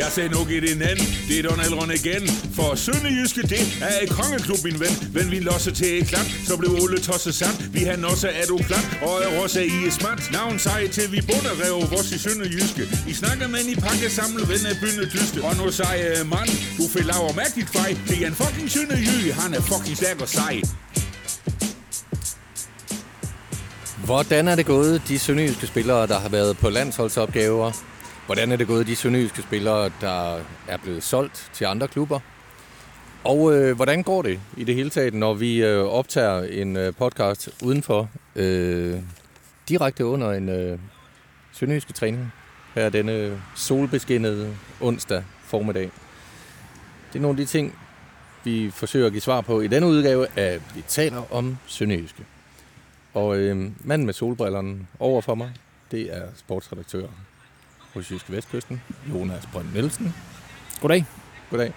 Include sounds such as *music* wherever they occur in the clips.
Jeg sagde nu i din anden, det er Donald Ron igen. For Sønderjyske, det er et kongeklub, min ven. Men vi losser til et klap, så blev Ole tosset sand. Vi har også er du klap, og er også i et smart. Navn sej til vi bunder rev vores i Sønderjyske. I snakker med i pakke samlet ven af bynde dyste. Og nu sej øh, mand, du får laver mærkeligt fej. Det er en fucking Sønderjyge, han er fucking stærk og sej. Hvordan er det gået de sønderjyske spillere, der har været på landsholdsopgaver? Hvordan er det gået de sønderjyske spillere, der er blevet solgt til andre klubber? Og øh, hvordan går det i det hele taget, når vi øh, optager en øh, podcast udenfor, øh, direkte under en øh, sønderjyske træning, her denne solbeskinnede onsdag formiddag? Det er nogle af de ting, vi forsøger at give svar på i denne udgave af Vi taler om sønderjyske. Og øh, manden med solbrillerne over for mig, det er sportsredaktør hos Jyske Vestkysten, Jonas Brønd Nielsen. Goddag. Goddag.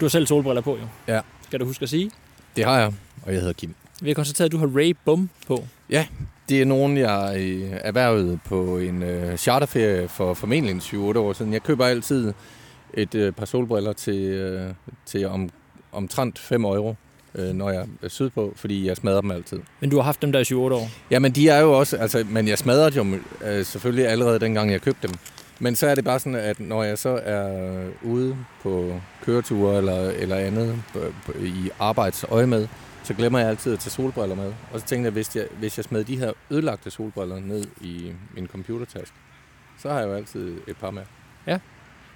Du har selv solbriller på, jo. Ja. Skal du huske at sige? Det har jeg, og jeg hedder Kim. Vi har konstateret, at du har Ray Bum på. Ja, det er nogen, jeg øh, erhvervede på en øh, charterferie for formentlig 7-8 år siden. Jeg køber altid et øh, par solbriller til, øh, til om, omtrent 5 euro, øh, når jeg er sydpå, fordi jeg smadrer dem altid. Men du har haft dem der i 7-8 år. Ja, men de er jo også, altså, men jeg smadrede dem øh, selvfølgelig allerede dengang, jeg købte dem. Men så er det bare sådan, at når jeg så er ude på køreture eller, eller andet på, i arbejdsøje med, så glemmer jeg altid at tage solbriller med. Og så tænkte jeg, hvis jeg, hvis jeg smed de her ødelagte solbriller ned i min computertaske, så har jeg jo altid et par med.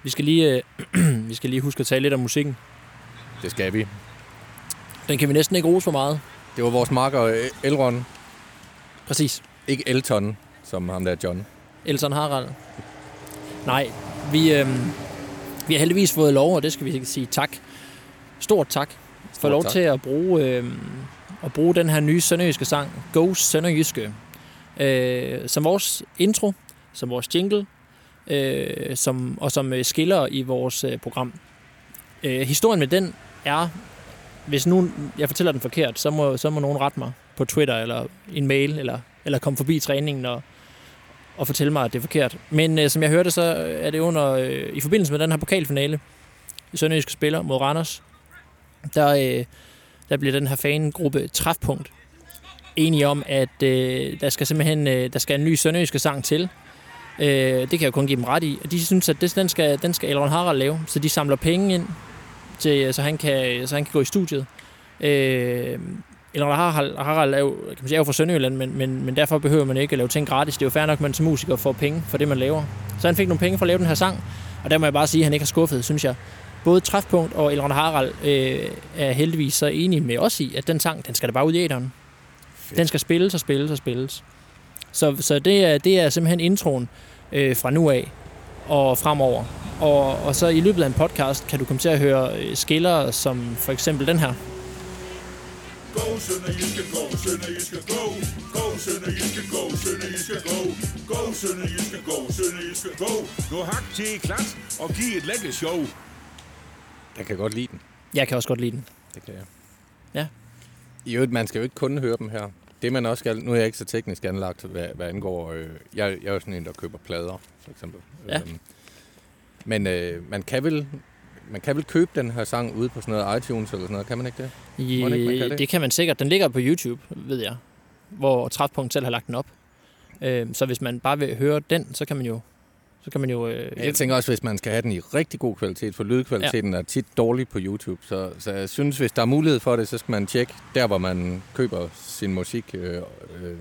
Vi skal lige, øh, *clears throat* vi skal lige huske at tale lidt om musikken. Det skal vi. Den kan vi næsten ikke rose for meget. Det var vores marker Elron, Præcis. ikke Elton, som ham der John. Elton Harald. Nej, vi, øh, vi har heldigvis fået lov, og det skal vi sige tak. Stort tak. For Stort lov tak. til at bruge, øh, at bruge den her nye sønderjyske sang, Go Sønderjyske, øh, som vores intro, som vores jingle, øh, som, og som øh, skiller i vores øh, program. Øh, historien med den er, hvis nu jeg fortæller den forkert, så må, så må nogen rette mig på Twitter eller en mail, eller, eller komme forbi træningen og, og fortælle mig, at det er forkert. Men øh, som jeg hørte, så er det under, øh, i forbindelse med den her pokalfinale, Sønderjyske spiller mod Randers, der, øh, der bliver den her fangruppe Træfpunkt enige om, at øh, der skal simpelthen øh, der skal en ny sønderjyske sang til. Øh, det kan jeg jo kun give dem ret i. Og de synes, at det, den skal, den skal Elrond Harald lave, så de samler penge ind, til, så, han kan, så han kan gå i studiet. Øh, Elron Harald, Harald er jo, kan man sige, er jo fra Sønderjylland, men, men, men derfor behøver man ikke at lave ting gratis. Det er jo fair nok, at man som musiker får penge for det, man laver. Så han fik nogle penge for at lave den her sang, og der må jeg bare sige, at han ikke har skuffet, synes jeg. Både Træfpunkt og Elron Harald øh, er heldigvis så enige med os i, at den sang, den skal da bare ud i æderen. Den skal spilles og spilles og spilles. Så, så det, er, det er simpelthen introen øh, fra nu af og fremover. Og, og så i løbet af en podcast kan du komme til at høre øh, skiller som for eksempel den her. Go, Sønderjyske, go, Sønderjyske, go. Go, Sønderjyske, go, Sønderjyske, go. Go, Sønderjyske, go, Sønderjyske, go. Nu hak til klat og giv et lækkert show. Jeg kan godt lide den. Jeg kan også godt lide den. Det kan jeg. Ja. I øvrigt, man skal jo ikke kun høre dem her. Det man også skal, nu er jeg ikke så teknisk anlagt, hvad, hvad angår, øh, jeg, jeg er jo sådan en, der køber plader, for eksempel. Ja. Øhm, men øh, man kan vel man kan vel købe den her sang ude på sådan noget iTunes eller sådan noget, kan man ikke det? Man ikke, man kan I, det? det kan man sikkert. Den ligger på YouTube, ved jeg, hvor Træfpunkt selv har lagt den op. Øh, så hvis man bare vil høre den, så kan man jo... Så kan man jo øh, Jeg tænker også, hvis man skal have den i rigtig god kvalitet, for lydkvaliteten ja. er tit dårlig på YouTube. Så, så jeg synes, hvis der er mulighed for det, så skal man tjekke der, hvor man køber sin musik øh, øh,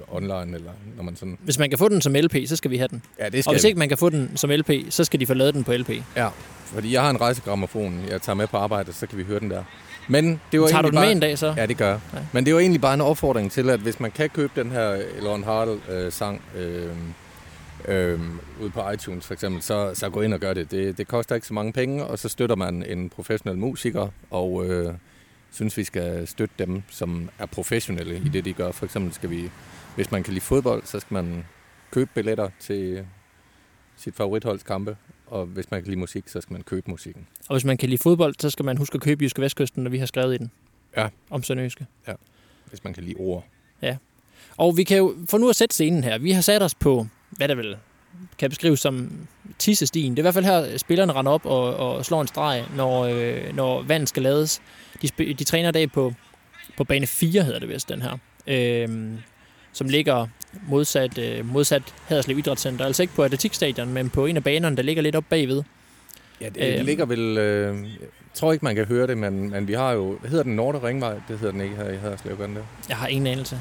online, eller når man sådan... hvis man kan få den som LP, så skal vi have den. Ja, det Og skal hvis ikke man kan få den som LP, så skal de få lavet den på LP. Ja, fordi jeg har en rejsegrammofon, jeg tager med på arbejde, så kan vi høre den der. Men det var Tager du den med bare... en dag så? Ja, det gør. Ja. Men det var egentlig bare en opfordring til, at hvis man kan købe den her Elon Harald-sang øh, øh, ude på iTunes for eksempel, så, så gå ind og gør det. det. Det koster ikke så mange penge, og så støtter man en professionel musiker, og øh, synes, vi skal støtte dem, som er professionelle i det, de gør. For eksempel skal vi, hvis man kan lide fodbold, så skal man købe billetter til sit favoritholds kampe, og hvis man kan lide musik, så skal man købe musikken. Og hvis man kan lide fodbold, så skal man huske at købe Jyske Vestkysten, når vi har skrevet i den. Ja. Om Sønderjyske. Hvis man kan lide ord. Og vi kan jo, for nu at sætte scenen her, vi har sat os på, hvad er det vel, kan beskrives som tissestien. Det er i hvert fald her, spillerne render op og, og slår en streg, når, øh, når vand skal lades. De, de træner i dag på, på bane 4, hedder det vist, den her. Øh, som ligger modsat, øh, modsat Haderslev Idrætscenter. Altså ikke på atletikstadion, men på en af banerne, der ligger lidt op bagved. Ja, det Øhm. ligger vel... Øh, jeg tror ikke, man kan høre det, men, men vi har jo... Hvad hedder den Nordre Ringvej? Det hedder den ikke her i Haderslev, gør den det? Jeg har ingen anelse.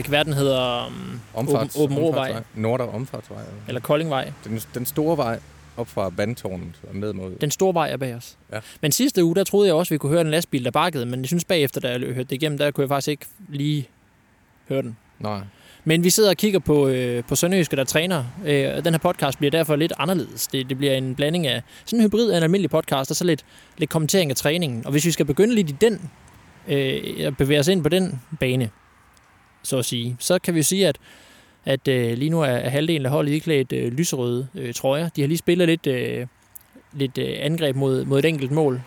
Det kan være, den hedder um, Omfarts, Åben, omfartsvej. Nordre Omfartsvej. eller Koldingvej. Den, den store vej op fra vandtårnet og ned mod... Den store vej er bag os. Ja. Men sidste uge, der troede jeg også, vi kunne høre en lastbil, der bakkede, men jeg synes bagefter, da jeg hørte det igennem, der kunne jeg faktisk ikke lige høre den. Nej. Men vi sidder og kigger på, øh, på Sønderjyske, der træner. Øh, og den her podcast bliver derfor lidt anderledes. Det, det bliver en blanding af sådan en hybrid af en almindelig podcast, og så lidt, lidt kommentering af træningen. Og hvis vi skal begynde lidt i den, øh, at bevæge os ind på den bane, så at sige, så kan vi jo sige, at, at øh, lige nu er, er halvdelen af holdet iklædt øh, lyserøde øh, trøjer. De har lige spillet lidt, øh, lidt øh, angreb mod, mod et enkelt mål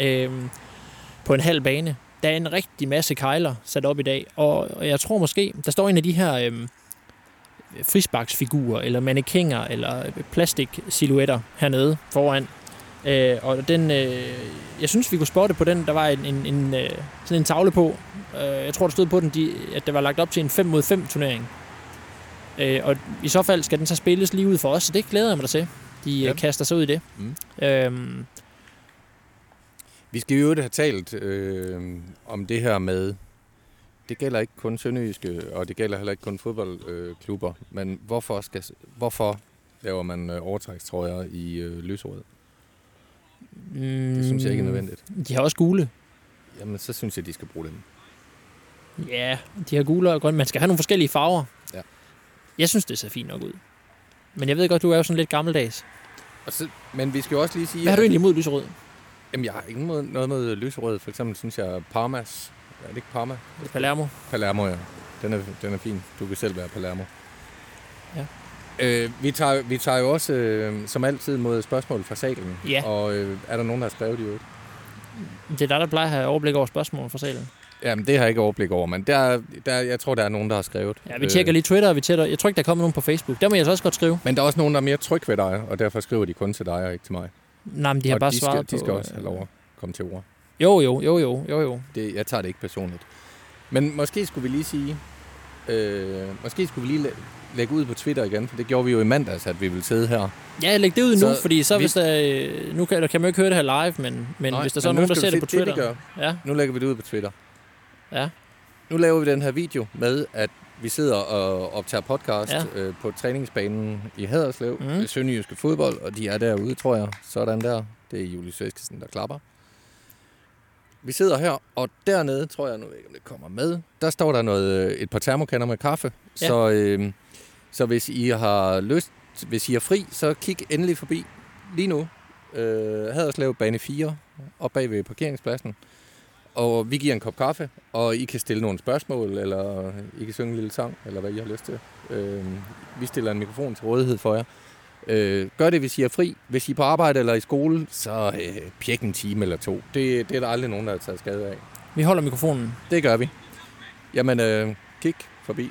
øh, på en halv bane. Der er en rigtig masse kejler sat op i dag, og og jeg tror måske, der står en af de her øh, frisbaksfigurer, eller mannequiner, eller øh, plastiksilhuetter hernede foran. Øh, og den, øh, jeg synes, vi kunne spotte på den, der var en, en, en, øh, sådan en tavle på. Øh, jeg tror, der stod på den, de, at det var lagt op til en 5 mod 5 turnering. Øh, og i så fald skal den så spilles lige ud for os, så det glæder jeg mig da til. De Ja. ja. kaster sig ud i det. Mm. Øhm, Vi skal jo have talt øh, om det her med, det gælder ikke kun sønderjyske, og det gælder heller ikke kun fodboldklubber, øh, men hvorfor, skal, hvorfor laver man øh, overtrækstrøjer i øh, lysrød? Det synes jeg ikke er nødvendigt. De har også gule. Jamen, så synes jeg, de skal bruge dem. Ja, de har gule og grønne. Man skal have nogle forskellige farver. Ja. Jeg synes, det ser fint nok ud. Men jeg ved godt, du er jo sådan lidt gammeldags. Og så, men vi skal jo også lige sige... Hvad har du egentlig imod lyserød? Jamen, jeg har ikke noget, noget med lyserød. For eksempel synes jeg, Parmas... Er det ikke Parma? Palermo? Palermo, ja. Den er, den er fin. Du kan selv være Palermo. Øh, vi, tager, vi tager jo også, øh, som altid, mod spørgsmål fra salen. Ja. Og øh, er der nogen, der har skrevet det ud? Det er dig, der plejer at have overblik over spørgsmål fra salen. Jamen, det har jeg ikke overblik over, men der, der, jeg tror, der er nogen, der har skrevet. Ja, vi tjekker lige Twitter, og vi tjekker, jeg tror ikke, der kommer nogen på Facebook. Der må jeg så også godt skrive. Men der er også nogen, der er mere tryg ved dig, og derfor skriver de kun til dig og ikke til mig. Nej, men de har og bare de svaret skal, på... de skal også øh, have lov at komme til ord. Jo, jo, jo, jo, jo, jo. Det, jeg tager det ikke personligt. Men måske skulle vi lige sige, øh, måske skulle vi lige lægge ud på Twitter igen, for det gjorde vi jo i mandags, at vi ville sidde her. Ja, læg det ud nu, Så fordi så vi- hvis der... øh, Nu kan, kan man jo ikke høre det her live, men, men Nej, hvis der så er nu nogen, der ser det på Twitter... Det, gør, Ja, nu lægger vi det ud på Twitter. ja. Nu laver vi den her video med, at vi sidder og optager podcast Ja. øh, på træningsbanen i Haderslev, mm. Sønderjyske fodbold, og de er derude, tror jeg. Sådan der. Det er Julius Veskesen, der klapper. Vi sidder her, og dernede, tror jeg nu ikke, om det kommer med, der står der noget, øh, et par termokanner med kaffe. Ja. Så, øh, så hvis I har lyst, hvis I er fri, så kig endelig forbi lige nu. Øh, Haderslev bane 4, op bag ved parkeringspladsen. Og vi giver en kop kaffe, og I kan stille nogle spørgsmål, eller I kan synge en lille sang, eller hvad I har lyst til. Øh, vi stiller en mikrofon til rådighed for jer. Øh, gør det, hvis I er fri. Hvis I er på arbejde eller i skole, så øh, pjek en time eller to. Det, det er der aldrig nogen, der har taget skade af. Vi holder mikrofonen. Det gør vi. Jamen, øh, kig forbi.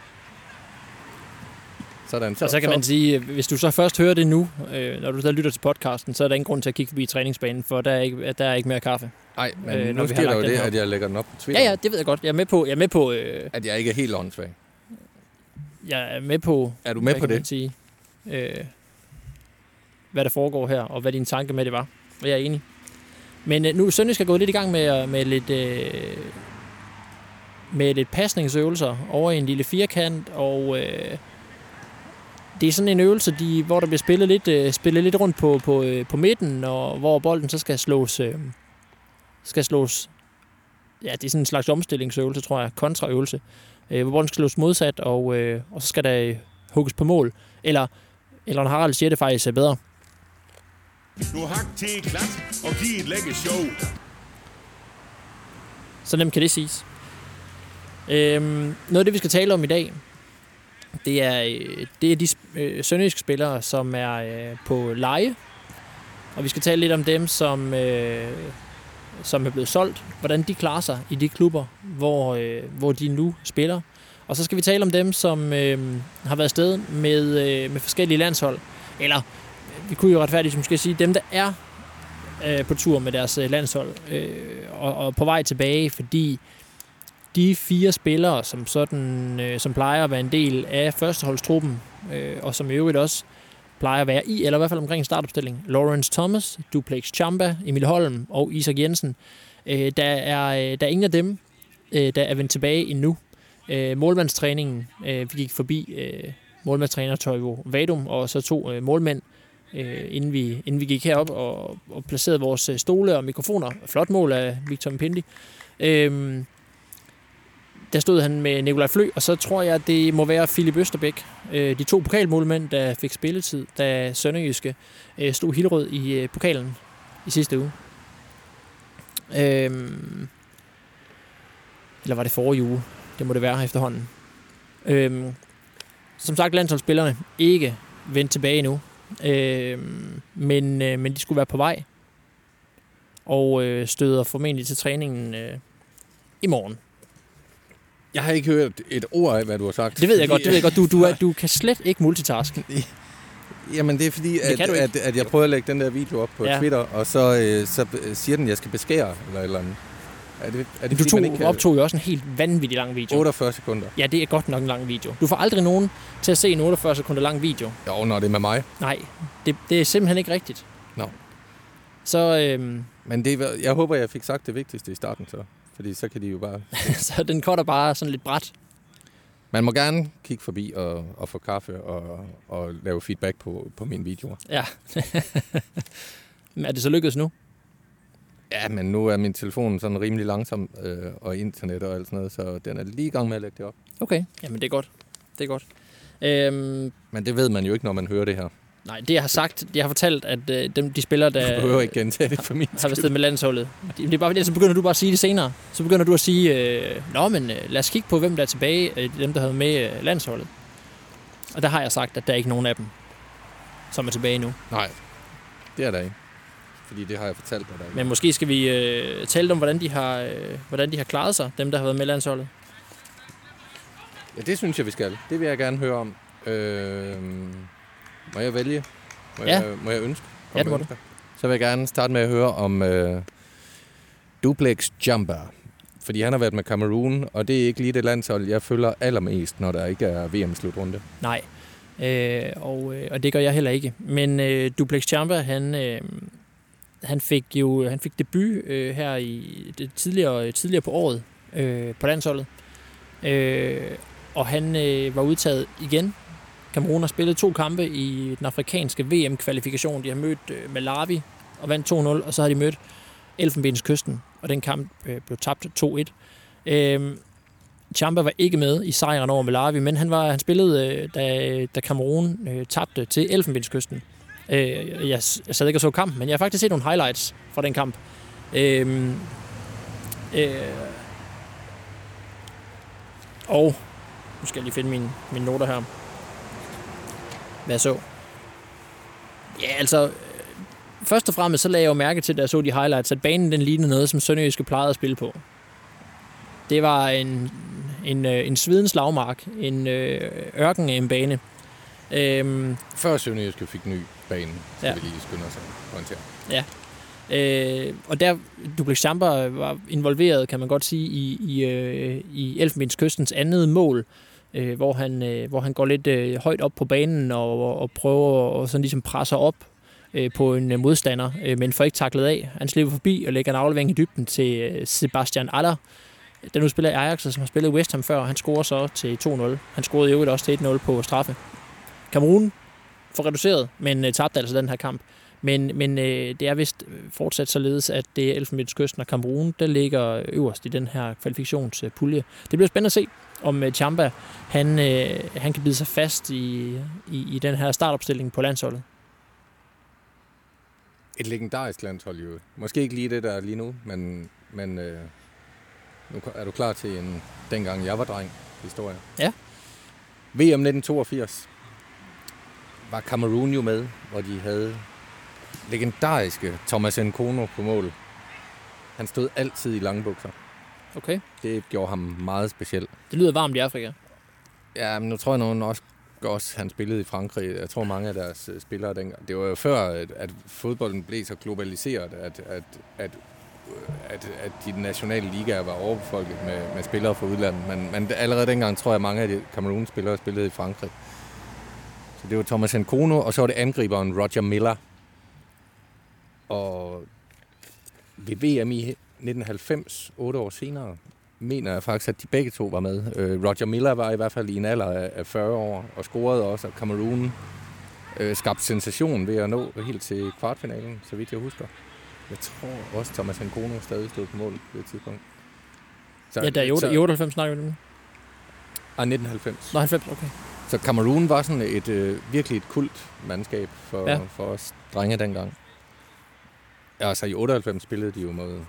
Sådan. Så, så kan man sige, øh, hvis du så først hører det nu, øh, når du så lytter til podcasten, så er der ingen grund til at kigge forbi træningsbanen, for der er ikke, der er ikke mere kaffe. Nej, men øh, nu sker der jo det, at jeg lægger den op på Twitter. Ja, ja, det ved jeg godt. Jeg er med på, jeg er med på, øh, At jeg ikke er helt åndssvag. jeg er med på, Er du med på det? Sige, øh, hvad der foregår her, og hvad din tanke med det var. Og jeg er enig. Men øh, nu Sønderjysk er gået lidt i gang med, øh, med lidt... Øh, med lidt pasningsøvelser over i en lille firkant, og øh, det er sådan en øvelse, de, hvor der bliver spillet lidt, øh, spillet lidt rundt på, på, øh, på midten, og hvor bolden så skal slås, øh, skal slås, ja, det er sådan en slags omstillingsøvelse, tror jeg, kontraøvelse, øh, hvor bolden skal slås modsat, og, øh, og så skal der øh, hugges på mål. Eller, eller når Harald siger det faktisk er bedre. Nu hak til klat og giv et lækker show. Så nemt kan det siges. Øhm, noget af det, vi skal tale om i dag, det er, øh, det er de øh, sønderjyske spillere, som er øh, på leje. Og vi skal tale lidt om dem, som, øh, som er blevet solgt. Hvordan de klarer sig i de klubber, hvor, øh, hvor de nu spiller. Og så skal vi tale om dem, som øh, har været sted med, øh, med forskellige landshold. eller vi kunne jo retfærdigt måske sige, dem der er øh, på tur med deres øh, landshold øh, og, og på vej tilbage, fordi de fire spillere, som, sådan, øh, som plejer at være en del af førsteholdstruppen, øh, og som i øvrigt også plejer at være i, eller i hvert fald omkring startopstilling, Lawrence Thomas, Duplex Chamba, Emil Holm og Isak Jensen. Øh, der, er, øh, der er ingen af dem, øh, der er vendt tilbage endnu. Øh, målmandstræningen, øh, vi gik forbi øh, målmandstræner Toivo Vadum, og så to øh, målmænd, øh, inden, vi, inden vi gik herop og, og placerede vores øh, stole og mikrofoner. Flot mål af Victor Mpindi. Øh, der stod han med Nikolaj Flø, og så tror jeg, det må være Philip Østerbæk, øh, de to pokalmålmænd, der fik spilletid, da Sønderjyske øh, stod Hillerød i øh, pokalen i sidste uge. Øhm, eller var det forrige uge? Det må det være efterhånden. Øhm, som sagt, landsholdsspillerne ikke vendt tilbage endnu. Øhm, men, øh, men de skulle være på vej. Og øh, støder formentlig til træningen øh, i morgen. Jeg har ikke hørt et ord af, hvad du har sagt. Det ved jeg godt, det ved jeg godt. Du, du, er, du kan slet ikke multitaske. *laughs* Jamen det er fordi, at, du at, at jeg prøver at lægge den der video op på Ja. Twitter, og så, øh, så siger den, at jeg skal beskære, eller eller andet. Er det, er det Du tog, ikke kan... optog jo også en helt vanvittig lang video. 48 sekunder. Ja, det er godt nok en lang video. Du får aldrig nogen til at se en 48 sekunder lang video. Jo, når det er med mig. Nej, det, det er simpelthen ikke rigtigt. Nå. Så, øhm, Men det, jeg håber, jeg fik sagt det vigtigste i starten, så. Fordi så kan de jo bare... *laughs* så den cutter bare sådan lidt bræt. Man må gerne kigge forbi og, og få kaffe og, og lave feedback på, på mine videoer. Ja. Men *laughs* er det så lykkedes nu? Ja, men nu er min telefon sådan rimelig langsom, øh, og internet og alt sådan noget, så den er lige i gang med at lægge det op. Okay, jamen det er godt. Det er godt. Øhm, Men det ved man jo ikke, når man hører det her. Nej, det jeg har sagt, jeg har fortalt, at øh, dem, de spillere, Du der behøver ikke gentage det for min *laughs* har været sted med landsholdet, de, det er bare fordi, så begynder du bare at sige det senere. Så begynder du at sige, øh, nå, men øh, lad os kigge på, hvem der er tilbage, øh, dem, der havde med øh, landsholdet. Og der har jeg sagt, at der er ikke nogen af dem, som er tilbage nu. Nej, det er der ikke. Fordi det har jeg fortalt dig. Der. Men måske skal vi øh, tale om, hvordan de, har, øh, hvordan de har klaret sig, dem, der har været med landsholdet. Ja, det synes jeg, vi skal. Det vil jeg gerne høre om. Øh, må jeg vælge? Må, Ja. jeg, må jeg ønske? Ja, det må du. Så vil jeg gerne starte med at høre om øh, Duplex Jumper. Fordi han har været med Cameroon, og det er ikke lige det landshold, jeg følger allermest, når der ikke er VM-slutrunde. Nej, øh, og, øh, og det gør jeg heller ikke. Men øh, Duplex Champa, han, øh, han fik jo han fik debut øh, her i det tidligere, tidligere på året øh, på landsholdet. Øh, og han øh, var udtaget igen. Cameroon har spillet to kampe i den afrikanske VM-kvalifikation. De har mødt øh, Malawi og vandt 2-0, og så har de mødt Elfenbenskysten, og den kamp øh, blev tabt 2-1. Øh, Champa var ikke med i sejren over Malawi, men han var han spillede, øh, da, da Cameroon øh, tabte til Elfenbenskysten. Øh, jeg, jeg sad ikke og så kampen, men jeg har faktisk set nogle highlights fra den kamp. Øh, øh, og nu skal jeg lige finde mine, mine noter her. Hvad jeg så. Ja, altså, øh, først og fremmest så lagde jeg jo mærke til, da jeg så de highlights, at banen den lignede noget, som Sønderjyske plejede at spille på. Det var en, en, øh, en svidens slagmark, en øh, ørken en bane. Øhm, Før Sønderjyske fik ny bane, så Ja. ja. vi lige skynde os at pointere. øh, og der, Duplex Chamber var involveret, kan man godt sige, i, i, øh, i Elfenbenskystens andet mål, øh, hvor, han, øh, hvor han går lidt øh, højt op på banen og, og prøver at sådan ligesom presse op øh, på en øh, modstander, øh, men får ikke taklet af. Han slipper forbi og lægger en aflevering i dybden til øh, Sebastian Aller, der nu spiller Ajax, og som har spillet West Ham før. Han scorer så til 2-0. Han scorede i øvrigt også til 1-0 på straffe. Kamerun får reduceret, men øh, tabte altså den her kamp. Men, men øh, det er vist fortsat således, at det er Elfenbenskysten og Kamerun, der ligger øverst i den her kvalifikationspulje. Det bliver spændende at se, om øh, Chamba han, øh, han kan bide sig fast i, i, i den her startopstilling på landsholdet. Et legendarisk landshold jo. Måske ikke lige det der lige nu, men, men øh, nu er du klar til en dengang jeg var dreng historie. Ja. VM 1982 var Cameroon jo med, hvor de havde legendariske Thomas Nkono på mål. Han stod altid i lange bukser. Okay. Det gjorde ham meget speciel. Det lyder varmt i Afrika. Ja, men nu tror jeg, nogen også også, han spillede i Frankrig. Jeg tror, mange af deres øh, spillere dengang. Det var jo før, at, at fodbolden blev så globaliseret, at, at, at, at, at de nationale ligaer var overbefolket med, med spillere fra udlandet. Men, men allerede dengang tror jeg, at mange af de Cameroon-spillere spillede i Frankrig. Så det var Thomas Nkono, og så var det angriberen Roger Miller. Og ved VM i 1990, otte år senere, mener jeg faktisk, at de begge to var med. Øh, Roger Miller var i hvert fald i en alder af 40 år og scorede også, og Cameroon øh, skabte sensation ved at nå helt til kvartfinalen, så vidt jeg husker. Jeg tror også, Thomas Nkono stadig stod på mål på det tidspunkt. Så, ja, der er i 98 snakker vi nu. Ah, 1990. Nå, 90, okay. Så Cameroon var sådan et øh, virkelig et kult mandskab for, ja. for os drenge dengang. Ja, altså i 98 spillede de jo mod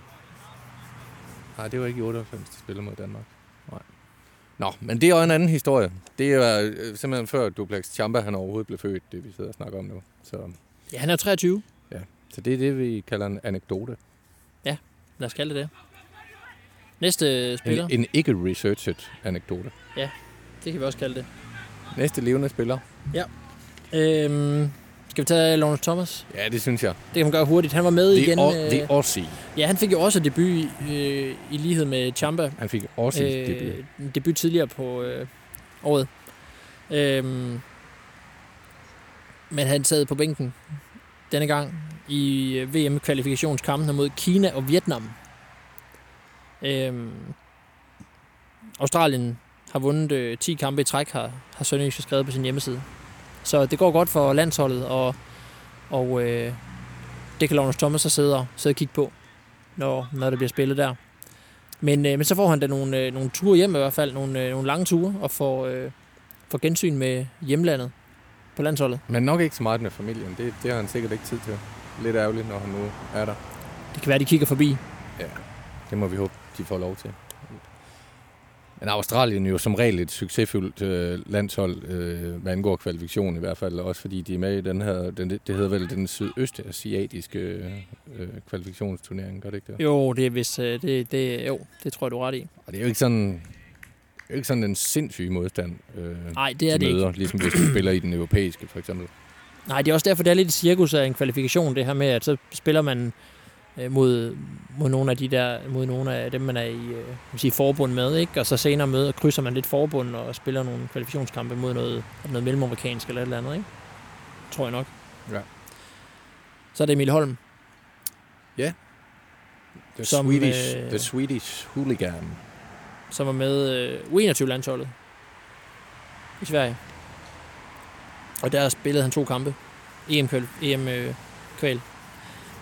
Nej, det var ikke i 98, de spillede mod Danmark. Nej. Nå, men det er jo en anden historie. Det er øh, simpelthen før Duplex Champa, han overhovedet blev født, det vi sidder og snakker om nu. Så, ja, han er 23. Ja, så det er det, vi kalder en anekdote. Ja, lad os kalde det det. Næste spiller. En, en ikke-researchet anekdote. Ja, det kan vi også kalde det. Næste levende spiller. Ja. Øhm, skal vi tage Lawrence Thomas? Ja, det synes jeg. Det kan man gøre hurtigt. Han var med the igen. O- the øh, Aussie. Ja, han fik jo også debut øh, i lighed med Champa. Han fik også øh, debut. debut tidligere på øh, året. Øhm, men han sad på bænken denne gang i øh, VM-kvalifikationskampen mod Kina og Vietnam. Øhm, Australien har vundet øh, 10 kampe i træk, har, har Sønderjysk skrevet på sin hjemmeside. Så det går godt for landsholdet, og, og øh, det kan Lawrence Thomas så sidde og, sidde og kigge på, når, når det bliver spillet der. Men, øh, men så får han da nogle, øh, nogle ture hjem i hvert fald, nogle, øh, nogle lange ture, og får, øh, får gensyn med hjemlandet på landsholdet. Men nok ikke så meget med familien. Det, det har han sikkert ikke tid til. Lidt ærgerligt, når han nu er der. Det kan være, de kigger forbi. Ja, det må vi håbe, de får lov til. Men Australien er jo som regel et succesfuldt øh, landshold, øh, hvad angår kvalifikation i hvert fald, også fordi de er med i den her, den, det hedder vel den sydøstasiatiske øh, kvalifikationsturnering, gør det ikke det? Jo, det er hvis, øh, det, det, jo, det tror jeg, du er ret i. Og det er jo ikke sådan, det er ikke sådan en sindssyg modstand, øh, Nej, det er de det møder, ikke. ligesom hvis du spiller i den europæiske, for eksempel. Nej, det er også derfor, det er lidt et cirkus af en kvalifikation, det her med, at så spiller man øh, mod, mod nogle af de der, mod nogle af dem, man er i øh, sige, forbund med, ikke? Og så senere møder, krydser man lidt forbund og spiller nogle kvalifikationskampe mod noget, noget mellemamerikansk eller et eller andet, ikke? Tror jeg nok. Ja. Så er det Emil Holm. Ja. The, Som, Swedish, øh, the Swedish Hooligan. som var med øh, U21-landsholdet i Sverige. Og der spillede han to kampe. EM-kval. EM, øh, kval.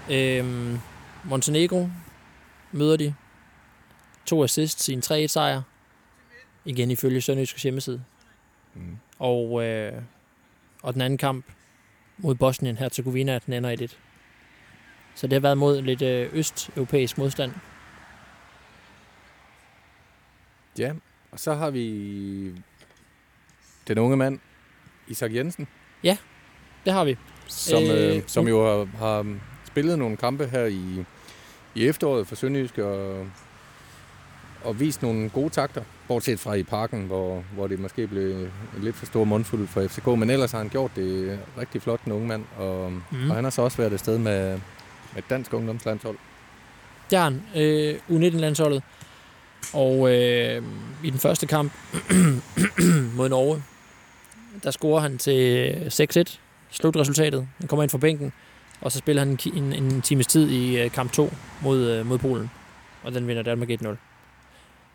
Øhm, Montenegro møder de. To assists, sin 3-1 sejr. Igen ifølge Sønderjyskes hjemmeside. Mm. Og, øh, og den anden kamp mod Bosnien, Herzegovina, den ender i 1 Så det har været mod lidt øh, østeuropæisk modstand. Ja, og så har vi den unge mand, Isak Jensen, Det har vi. som, øh, Øh, som jo har, har spillet nogle kampe her i, i efteråret for Sønderjysk og, og vist nogle gode takter, bortset fra i parken, hvor, hvor det måske blev en lidt for stor mundfuld for FCK, men ellers har han gjort det rigtig flot, den unge mand, og, Mm. og han har så også været afsted med, med et dansk ungdomslandshold. Det har han. Øh, U19-landsholdet. Og øh, i den første kamp *clears throat* mod Norge, der scorer han til 6-1. Slutresultatet. Han kommer ind fra bænken, og så spiller han en, en, en times tid i øh, kamp 2 mod, øh, mod Polen. Og den vinder Danmark 1-0.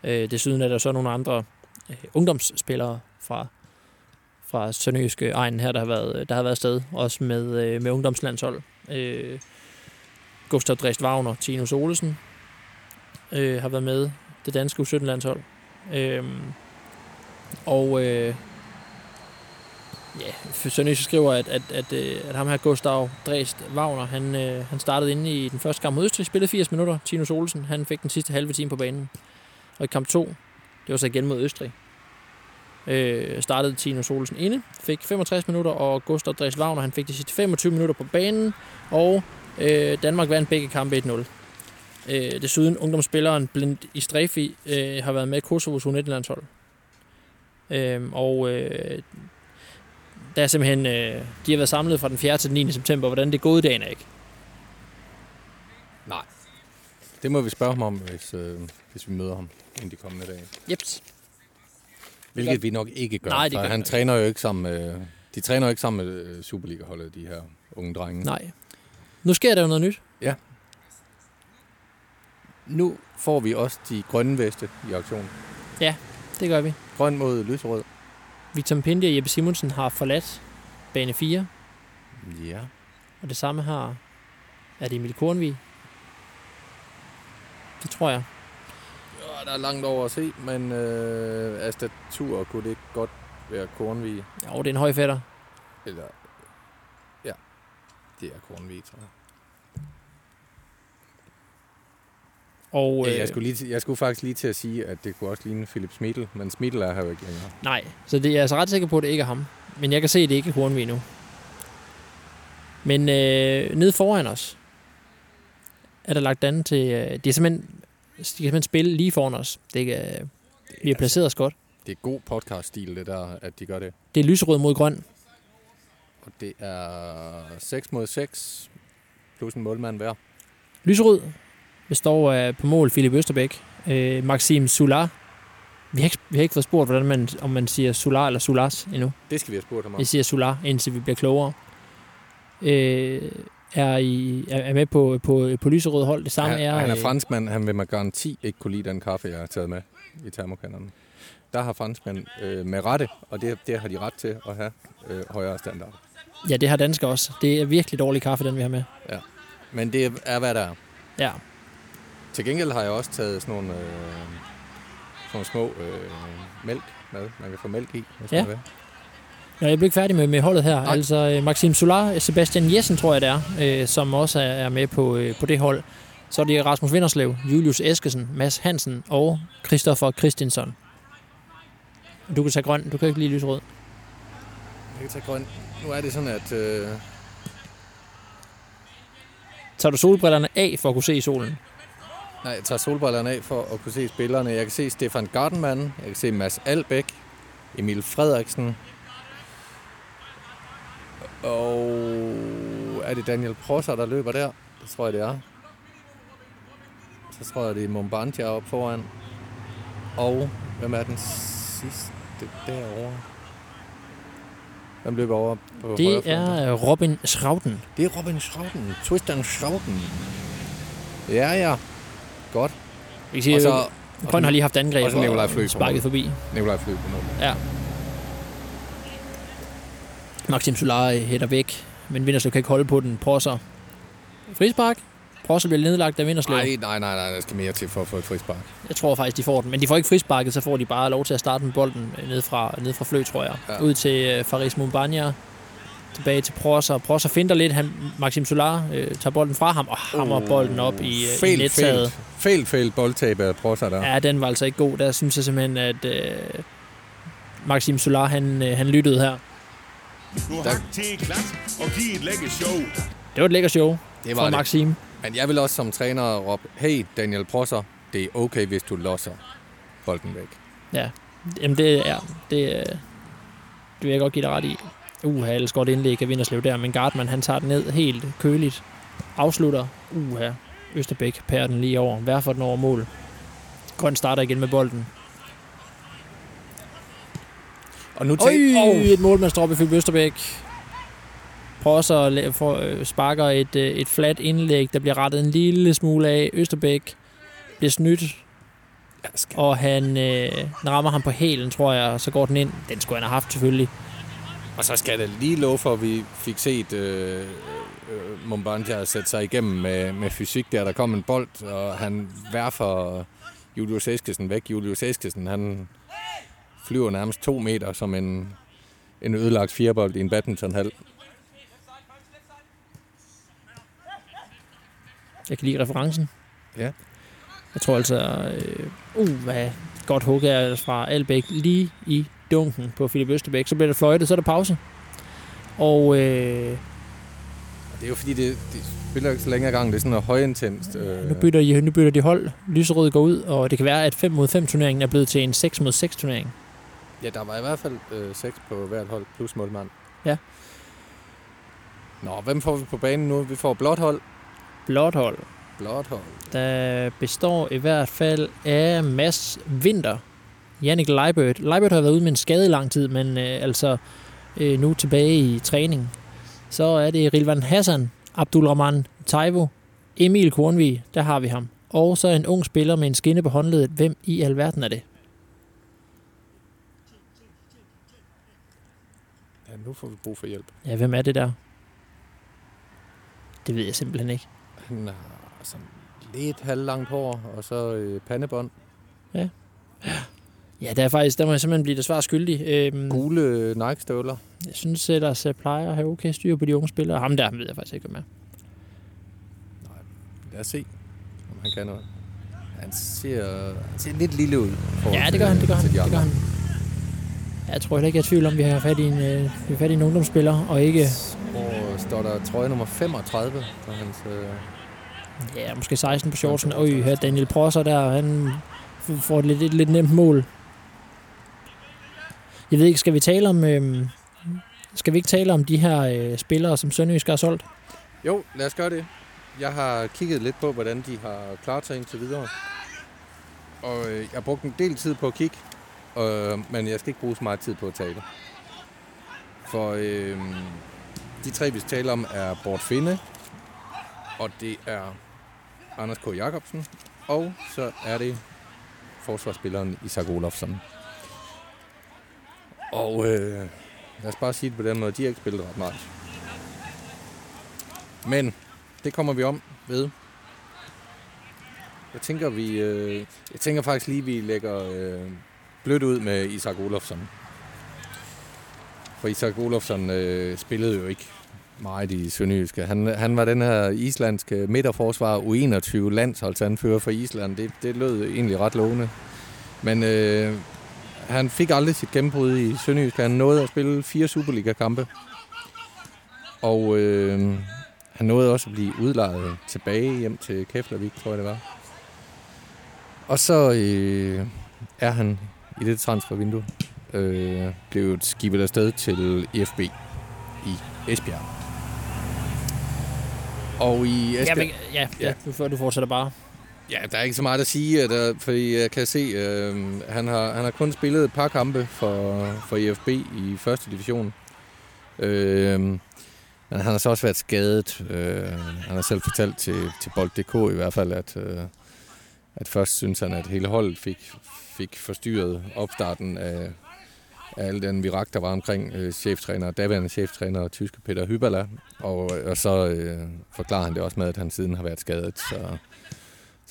Øh, desuden er der så nogle andre øh, ungdomsspillere fra, fra Sønderjyske egen her, der har været, der har været sted, også med, øh, med ungdomslandshold. Øh, Gustav Drest Wagner, Tino Olesen øh, har været med det danske U17-landshold. Øh, og øh, ja, Sønderjysk skriver, at, at, at, øh, at ham her Gustav Dresd Wagner, han, øh, han startede inde i den første kamp mod Østrig, spillede 80 minutter. Tino Olsen, han fik den sidste halve time på banen. Og i kamp 2, det var så igen mod Østrig, øh, startede Tino Olsen inde, fik 65 minutter, og Gustav Dresd Wagner, han fik de sidste 25 minutter på banen, og Øh, Danmark vandt begge kampe 1-0. Øh, desuden ungdomsspilleren Blind Istrefi øh, har været med i Kosovos U19-landshold. Øh, og øh, der er simpelthen, øh, de har været samlet fra den 4. til den 9. september. Hvordan det gået, dagen er ikke. Nej. Det må vi spørge ham om, hvis, øh, hvis vi møder ham inden de kommende dage. Jeps. Hvilket vi nok ikke gør, Nej, det for gør han ikke. træner jo ikke sammen med, de træner jo ikke sammen med øh, Superliga-holdet, de her unge drenge. Nej. Nu sker der jo noget nyt. Nu får vi også de grønne veste i aktion. Det gør vi. Grøn mod lyserød. Victor Pindi og Jeppe Simonsen har forladt bane 4, Ja. og det samme har er det Emil Kornvig. Det tror jeg. Ja, der er langt over at se, men øh, af statur kunne det ikke godt være Kornvig. Jo, det er en høj fætter. Eller, ja, det er Kornvig, tror jeg. Og, Øh, jeg, skulle lige, jeg skulle faktisk lige til at sige, at det kunne også ligne Philip Smidl, men Smidl er her jo ikke længere. Nej, så det er jeg altså ret sikker på, at det ikke er ham. Men jeg kan se, at det ikke er Hornvig nu. Men øh, nede foran os er der lagt an til... Øh, det er simpelthen, de kan simpelthen spille lige foran os. Det er, øh, vi har placeret os godt. Det er god podcast-stil, det der, at de gør det. Det er lyserød mod grøn. Og det er 6 mod 6, plus en målmand hver. Lyserød består af på mål Philip Østerbæk, øh, Maxim Solar. Vi har, ikke, vi har ikke fået spurgt, hvordan man, om man siger Solar eller Solars endnu. Det skal vi have spurgt ham om. Jeg siger Solar, indtil vi bliver klogere. Øh, er, i, er med på, på, på lyserød hold. Det samme han, er... han er øh, franskmand, han vil med garanti ikke kunne lide den kaffe, jeg har taget med i termokanderne. Der har franskmænd øh, med rette, og det, det har de ret til at have øh, højere standard. Ja, det har danskere også. Det er virkelig dårlig kaffe, den vi har med. Men det er, hvad der er. Ja, Til gengæld har jeg også taget sådan nogle, øh, sådan nogle små øh, mælk med. Man kan få mælk i, hvis Ja. man vil. Nå, jeg blev ikke færdig med, med holdet her. Nej. Altså, øh, Maxim Solar, Sebastian Jessen, tror jeg det er, øh, som også er, er med på, øh, på det hold. Så er det Rasmus Vinderslev, Julius Eskesen, Mads Hansen og Christoffer Christinsson. Du kan tage grøn, du kan ikke lide lysrød. Jeg kan tage grøn. Nu er det sådan, at... Øh, Tager du solbrillerne af for at kunne se solen? Nej, jeg tager solbrillerne af for at kunne se spillerne. Jeg kan se Stefan Gardenman, jeg kan se Mads Albæk, Emil Frederiksen, og er det Daniel Prosser, der løber der? Det tror jeg, det er. Så tror jeg, det er Mombantia op foran. Og hvem er den sidste derovre? Hvem løber over på Det er øh, Robin Schrauten. Det er Robin Schrauten. Tristan Schrauten. Ja, ja. Godt. Vi kan sige, Og så, så Grøn har lige haft angreb også Nikolaj Flø og sparket forbi. Nikolaj Flyg på nummer. Ja. Maxim Solar hætter væk, men Vinderslev kan ikke holde på den. Prosser. Frispark. Prosser bliver nedlagt af Vinderslev. Nej, nej, nej, nej. Der skal mere til for at få et frispark. Jeg tror faktisk, de får den. Men de får ikke frisparket, så får de bare lov til at starte med bolden øh, ned fra, ned fra Flø, tror jeg. Ja. Ud til uh, Faris Mumbanya. Tilbage til Prosser. Prosser finder lidt. Han, Maxim Solar øh, tager bolden fra ham og hammer uh, bolden op i, uh, i Fejl, nettaget. fejl, fejl, boldtab af Prosser der. Ja, den var altså ikke god. Der synes jeg simpelthen, at øh, Maxim Solar, han, øh, han lyttede her. Nu til klat og giv et lækker show. Det var et lækker show det fra var det. Maxim. Men jeg vil også som træner råbe, hey Daniel Prosser, det er okay, hvis du losser bolden væk. Ja, jamen det er det, øh, det vil jeg godt give dig ret i. Uha, ellers godt indlæg af Vinderslev der, men Gardman han tager den ned helt køligt. Afslutter. Uha, Østerbæk pærer den lige over. Hver for den over mål. Grøn starter igen med bolden. Og nu til... oh. et målmandsdrop i Philip Østerbæk. Prosser la- for, øh, sparker et, øh, et fladt indlæg, der bliver rettet en lille smule af. Østerbæk bliver snydt, og han øh, rammer ham på hælen, tror jeg, og så går den ind. Den skulle han have haft selvfølgelig. Og så skal det lige love for, at vi fik set øh, øh, Mombandia sætte sig igennem med, med fysik der. Der kom en bold, og han værfer Julius Eskesen væk. Julius Eskesen, han flyver nærmest to meter som en, en ødelagt firebold i en badmintonhal. Jeg kan lide referencen. Ja. Jeg tror altså, øh, uh, hvad godt hug er fra Albæk lige i dunken på Philip Østerbæk. Så bliver det fløjtet, så er der pause. Og øh, det er jo fordi, det, det spiller ikke så længere gang. Det er sådan noget højintenst. Øh, nu, bytter de, nu bytter de hold. Lyserød går ud, og det kan være, at 5 mod 5 turneringen er blevet til en 6 mod 6 turnering. ja, der var i hvert fald øh, seks på hvert hold, plus målmand. Ja. Nå, hvem får vi på banen nu? Vi får blåt hold. Blåt hold, Blåt hold. der består i hvert fald af Mads Winter, Jannik Leibert. Leibert har været ude med en skade i lang tid, men øh, altså øh, nu tilbage i træning. Så er det Rilvan Hassan, Abdulrahman Taivo, Emil Kornvig, der har vi ham. Og så en ung spiller med en skinne på håndledet. Hvem i alverden er det? Ja, nu får vi brug for hjælp. Ja, hvem er det der? Det ved jeg simpelthen ikke. Han har sådan lidt halvlangt hår, og så øh, pandebånd. Ja, der er faktisk, der må jeg simpelthen blive det svar skyldig. Øhm, Gule øh, Nike-støvler. Jeg synes ellers, at plejer at have okay styr på de unge spillere. Ham der ved jeg faktisk ikke, hvem er. Lad os se, om han kan noget. Han ser, han ser lidt lille ud. Ja, det gør han, det gør han, det gør han. Jeg tror heller ikke, jeg er tvivl om, vi har fat i en, øh, vi har fat i en ungdomsspiller, og ikke, Og står der trøje nummer 35 på hans... Øh, ja, måske 16 på shortsen. Øj, her Daniel Prosser der, han får et lidt, et lidt nemt mål. Jeg ved ikke, skal vi tale om, øh, skal vi ikke tale om de her øh, spillere, som Sønderjysk har solgt? Jo, lad os gøre det. Jeg har kigget lidt på, hvordan de har klaret sig indtil videre. Og øh, jeg har brugt en del tid på at kigge, øh, men jeg skal ikke bruge så meget tid på at tale. For øh, de tre, vi skal tale om, er Bort Finde, og det er Anders K. Jacobsen, og så er det forsvarsspilleren Isak Olofsson. Og øh, lad os bare sige det på den måde, de har ikke spillet ret meget. Men det kommer vi om ved. Jeg tænker, vi, øh, jeg tænker faktisk lige, vi lægger øh, blødt ud med Isak Olofsson. For Isak Olofsson øh, spillede jo ikke meget i Sønderjyske. Han, han var den her islandske midterforsvar U21 landsholdsanfører for Island. Det, det lød egentlig ret lovende. Men øh, han fik aldrig sit gennembrud i Sønderjyske. Han nåede at spille fire Superliga-kampe. Og øh, han nåede også at blive udlejet tilbage hjem til Keflavik, tror jeg det var. Og så øh, er han i det transfervindue øh, blevet skibet afsted til EFB i Esbjerg. Og i Ja, Esbjerg... men, ja, ja, du, får- du fortsætter bare. Ja, der er ikke så meget at sige, at der, fordi jeg øh, kan se, øh, han, har, han har kun spillet et par kampe for, for IFB i første division. Øh, men han har så også været skadet. Øh, han har selv fortalt til, til Bold.dk i hvert fald, at, øh, at først synes han, at hele holdet fik, fik forstyrret opstarten af, af al den virak, der var omkring øh, cheftræner, daværende cheftræner, tyske Peter Hybala. Og, og så øh, forklarer han det også med, at han siden har været skadet. Så,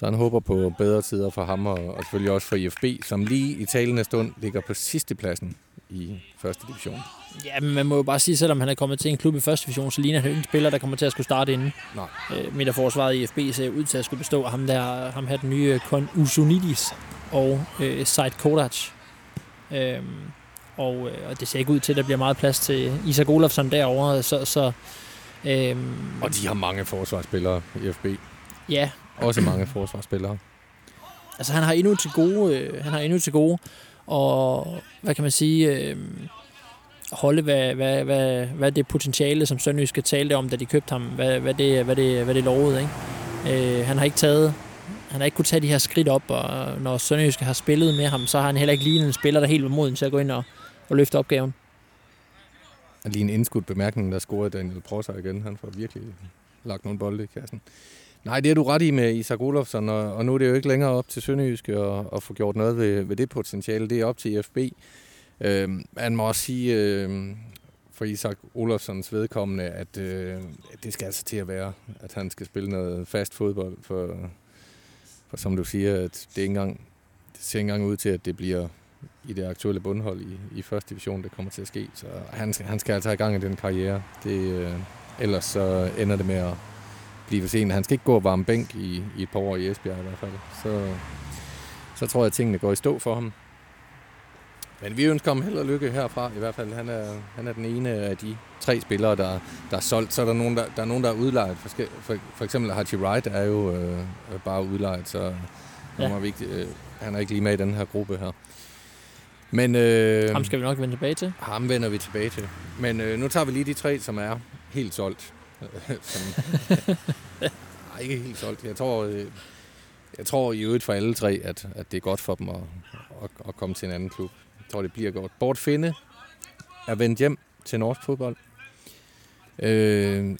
så han håber på bedre tider for ham, og, og selvfølgelig også for IFB, som lige i talende stund ligger på sidste pladsen i første division. Ja, men man må jo bare sige, selvom han er kommet til en klub i første division, så ligner han jo en spiller, der kommer til at skulle starte inden. Nej. Øh, midterforsvaret i FB ser ud til at skulle bestå af ham der, ham her den nye Kon Usunidis og øh, Said Kodac. Øhm, og, øh, og det ser ikke ud til, at der bliver meget plads til Isak Olofsson derovre, så, så øhm, Og de har mange forsvarsspillere i IFB. ja, Også mange forsvarsspillere. altså han har endnu til gode, øh, han har endnu til gode, og hvad kan man sige, øh, holde, hvad, hvad, hvad, hvad det potentiale, som Sønderjyske talte om, da de købte ham, hvad, hvad, det, hvad, det, hvad det lovede. Ikke? Øh, han har ikke taget han har ikke kunnet tage de her skridt op, og når Sønderjyske har spillet med ham, så har han heller ikke lige en spiller, der er helt moden til at gå ind og, og løfte opgaven. Og lige en indskudt bemærkning, der scorede Daniel Prosser igen. Han får virkelig lagt nogle bolde i kassen. Nej, det er du ret i med Isak Olofsson, og, og nu er det jo ikke længere op til Sønderjyske at, at få gjort noget ved, ved det potentiale. Det er op til IFB. Øh, man må også sige, øh, for Isak Olofssons vedkommende, at øh, det skal altså til at være, at han skal spille noget fast fodbold, for, for som du siger, at det, ikke engang, det ser ikke engang ud til, at det bliver i det aktuelle bundhold i, i første division, det kommer til at ske. Så han han skal altså have gang i den karriere. Det, øh, ellers så ender det med at blive for sent. Han skal ikke gå og varme bænk i, i et par år i Esbjerg i hvert fald. Så, så tror jeg, at tingene går i stå for ham. Men vi ønsker ham held og lykke herfra i hvert fald. Han er, han er den ene af de tre spillere, der, der er solgt. Så er der nogen, der, der, er nogen, der er udlejet. For, for, for eksempel Hachi Wright er jo øh, bare udlejet, så Ja. ja. vi ikke, øh, han er ikke lige med i den her gruppe her. Men øh, Ham skal vi nok vende tilbage til. ham vender vi tilbage til. Men øh, nu tager vi lige de tre, som er helt solgt. Nej, *laughs* ikke helt solgt. Jeg tror, øh, jeg tror i øvrigt for alle tre, at, at det er godt for dem at, at, at komme til en anden klub. Jeg tror, det bliver godt. Bort Finde er vendt hjem til norsk fodbold. Øh,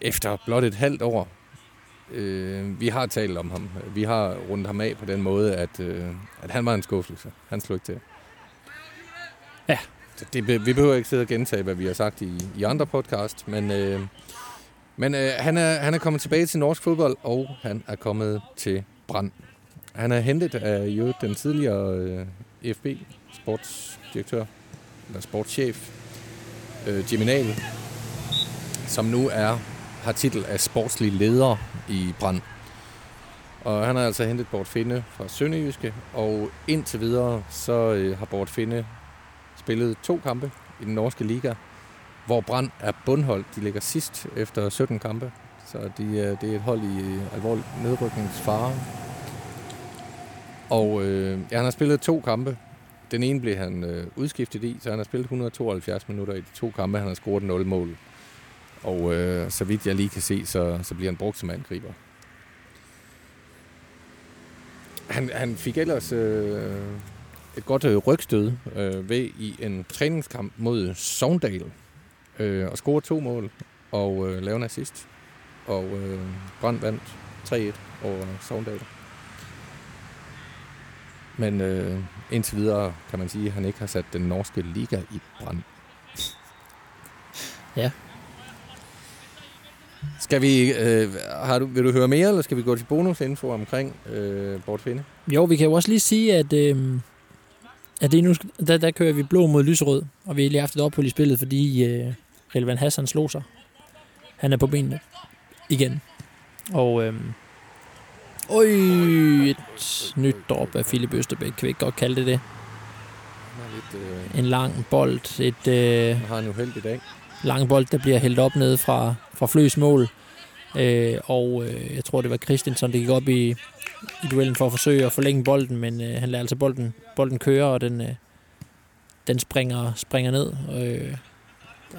efter blot et halvt år. Øh, vi har talt om ham. Vi har rundt ham af på den måde, at, øh, at han var en skuffelse. Han slog ikke til. Ja. Så det, vi behøver ikke sidde og gentage, hvad vi har sagt i, i andre podcast, men, øh, men øh, han, er, han er kommet tilbage til norsk fodbold, og han er kommet til Brand. Han er hentet af jo, den tidligere øh, FB sportsdirektør, eller sportschef, øh, Jimmy Nahl, som nu er har titel af sportslig leder i Brand. Og han har altså hentet Bort Finde fra Sønderjyske, og indtil videre så øh, har Bort Finde spillet to kampe i den norske liga, hvor Brand er bundhold. De ligger sidst efter 17 kampe, så de, øh, det er et hold i alvorlig nedrykningsfare. Og øh, ja, han har spillet to kampe. Den ene blev han øh, udskiftet i, så han har spillet 172 minutter i de to kampe. Han har scoret 0 mål. Og øh, så vidt jeg lige kan se, så, så bliver han brugt som angriber. Han, han fik ellers øh, et godt øh, rygstød øh, ved i en træningskamp mod Sogndal. Øh, og scorede to mål og øh, lavede en assist. Og øh, Brand vandt 3-1 over Sogndal. Men øh, indtil videre kan man sige, at han ikke har sat den norske liga i brand. Ja. Skal vi, øh, har du, vil du høre mere, eller skal vi gå til bonusinfo omkring øh, Bort Finde? Jo, vi kan jo også lige sige, at, øh, at det nu, der, der kører vi blå mod lyserød, og vi har lige haft et ophold i spillet, fordi øh, Relvan Hassan slog sig. Han er på benene igen. Og øh, øj, et nyt drop af Philip Østerbæk, kan vi ikke godt kalde det det. Lidt, øh, En lang bold, et øh, har en uheldig dag. lang bold, der bliver hældt op nede fra, fra Fløs mål. Øh, og øh, jeg tror, det var Christensen, der gik op i, i duellen for at forsøge at forlænge bolden, men øh, han lader altså bolden, bolden køre, og den, øh, den springer, springer ned. Øh,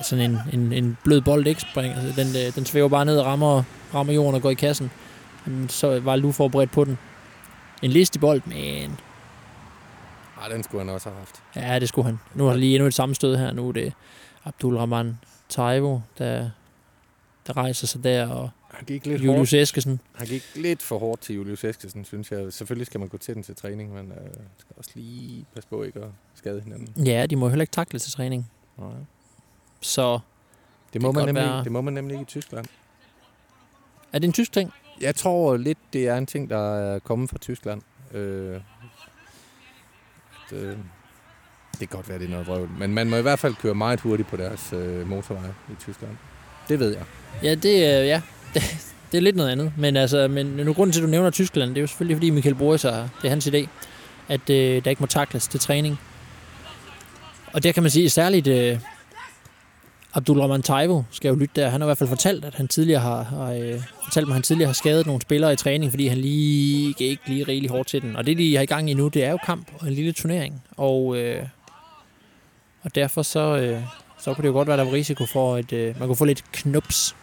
sådan en, en, en blød bold, ikke? Springer, altså, den, øh, den svæver bare ned og rammer, rammer jorden og går i kassen. Så var Lu forberedt på den. En listig bold, men Ah, den skulle han også have haft. ja, det skulle han. Nu der lige endnu et sammenstød her. Nu er det Abdul Rahman Taivo, der, der rejser sig der, og Han gik lidt Julius hårdt. Eskesen. Han gik lidt for hårdt til Julius Eskesen, synes jeg. Selvfølgelig skal man gå til den til træning, men øh, skal også lige passe på ikke at skade hinanden. Ja, de må heller ikke takle til træning. Nej. Så Det må, Det man nemlig, være- det må man nemlig ikke i Tyskland. er det en tysk ting? Jeg tror lidt, det er en ting, der er kommet fra Tyskland. Øh, at, øh, det kan godt være, det er noget vrøvl. Men man må i hvert fald køre meget hurtigt på deres øh, motorvej i Tyskland. Det ved jeg. Ja, det er, ja, *laughs* det, det er lidt noget andet. Men, altså, men nu grunden til, at du nævner Tyskland, det er jo selvfølgelig, fordi Michael Boris er, det er hans idé, at øh, der ikke må takles til træning. Og der kan man sige, særligt øh, Abdul Rahman Taivo skal jo lytte der. Han har i hvert fald fortalt, at han tidligere har, har øh, fortalt mig, at han tidligere har skadet nogle spillere i træning, fordi han lige gik ikke lige rigtig hårdt til den. Og det, de har i gang i nu, det er jo kamp og en lille turnering. Og, øh, og derfor så, øh, så kunne det jo godt være, at der var risiko for, at øh, man kunne få lidt knups,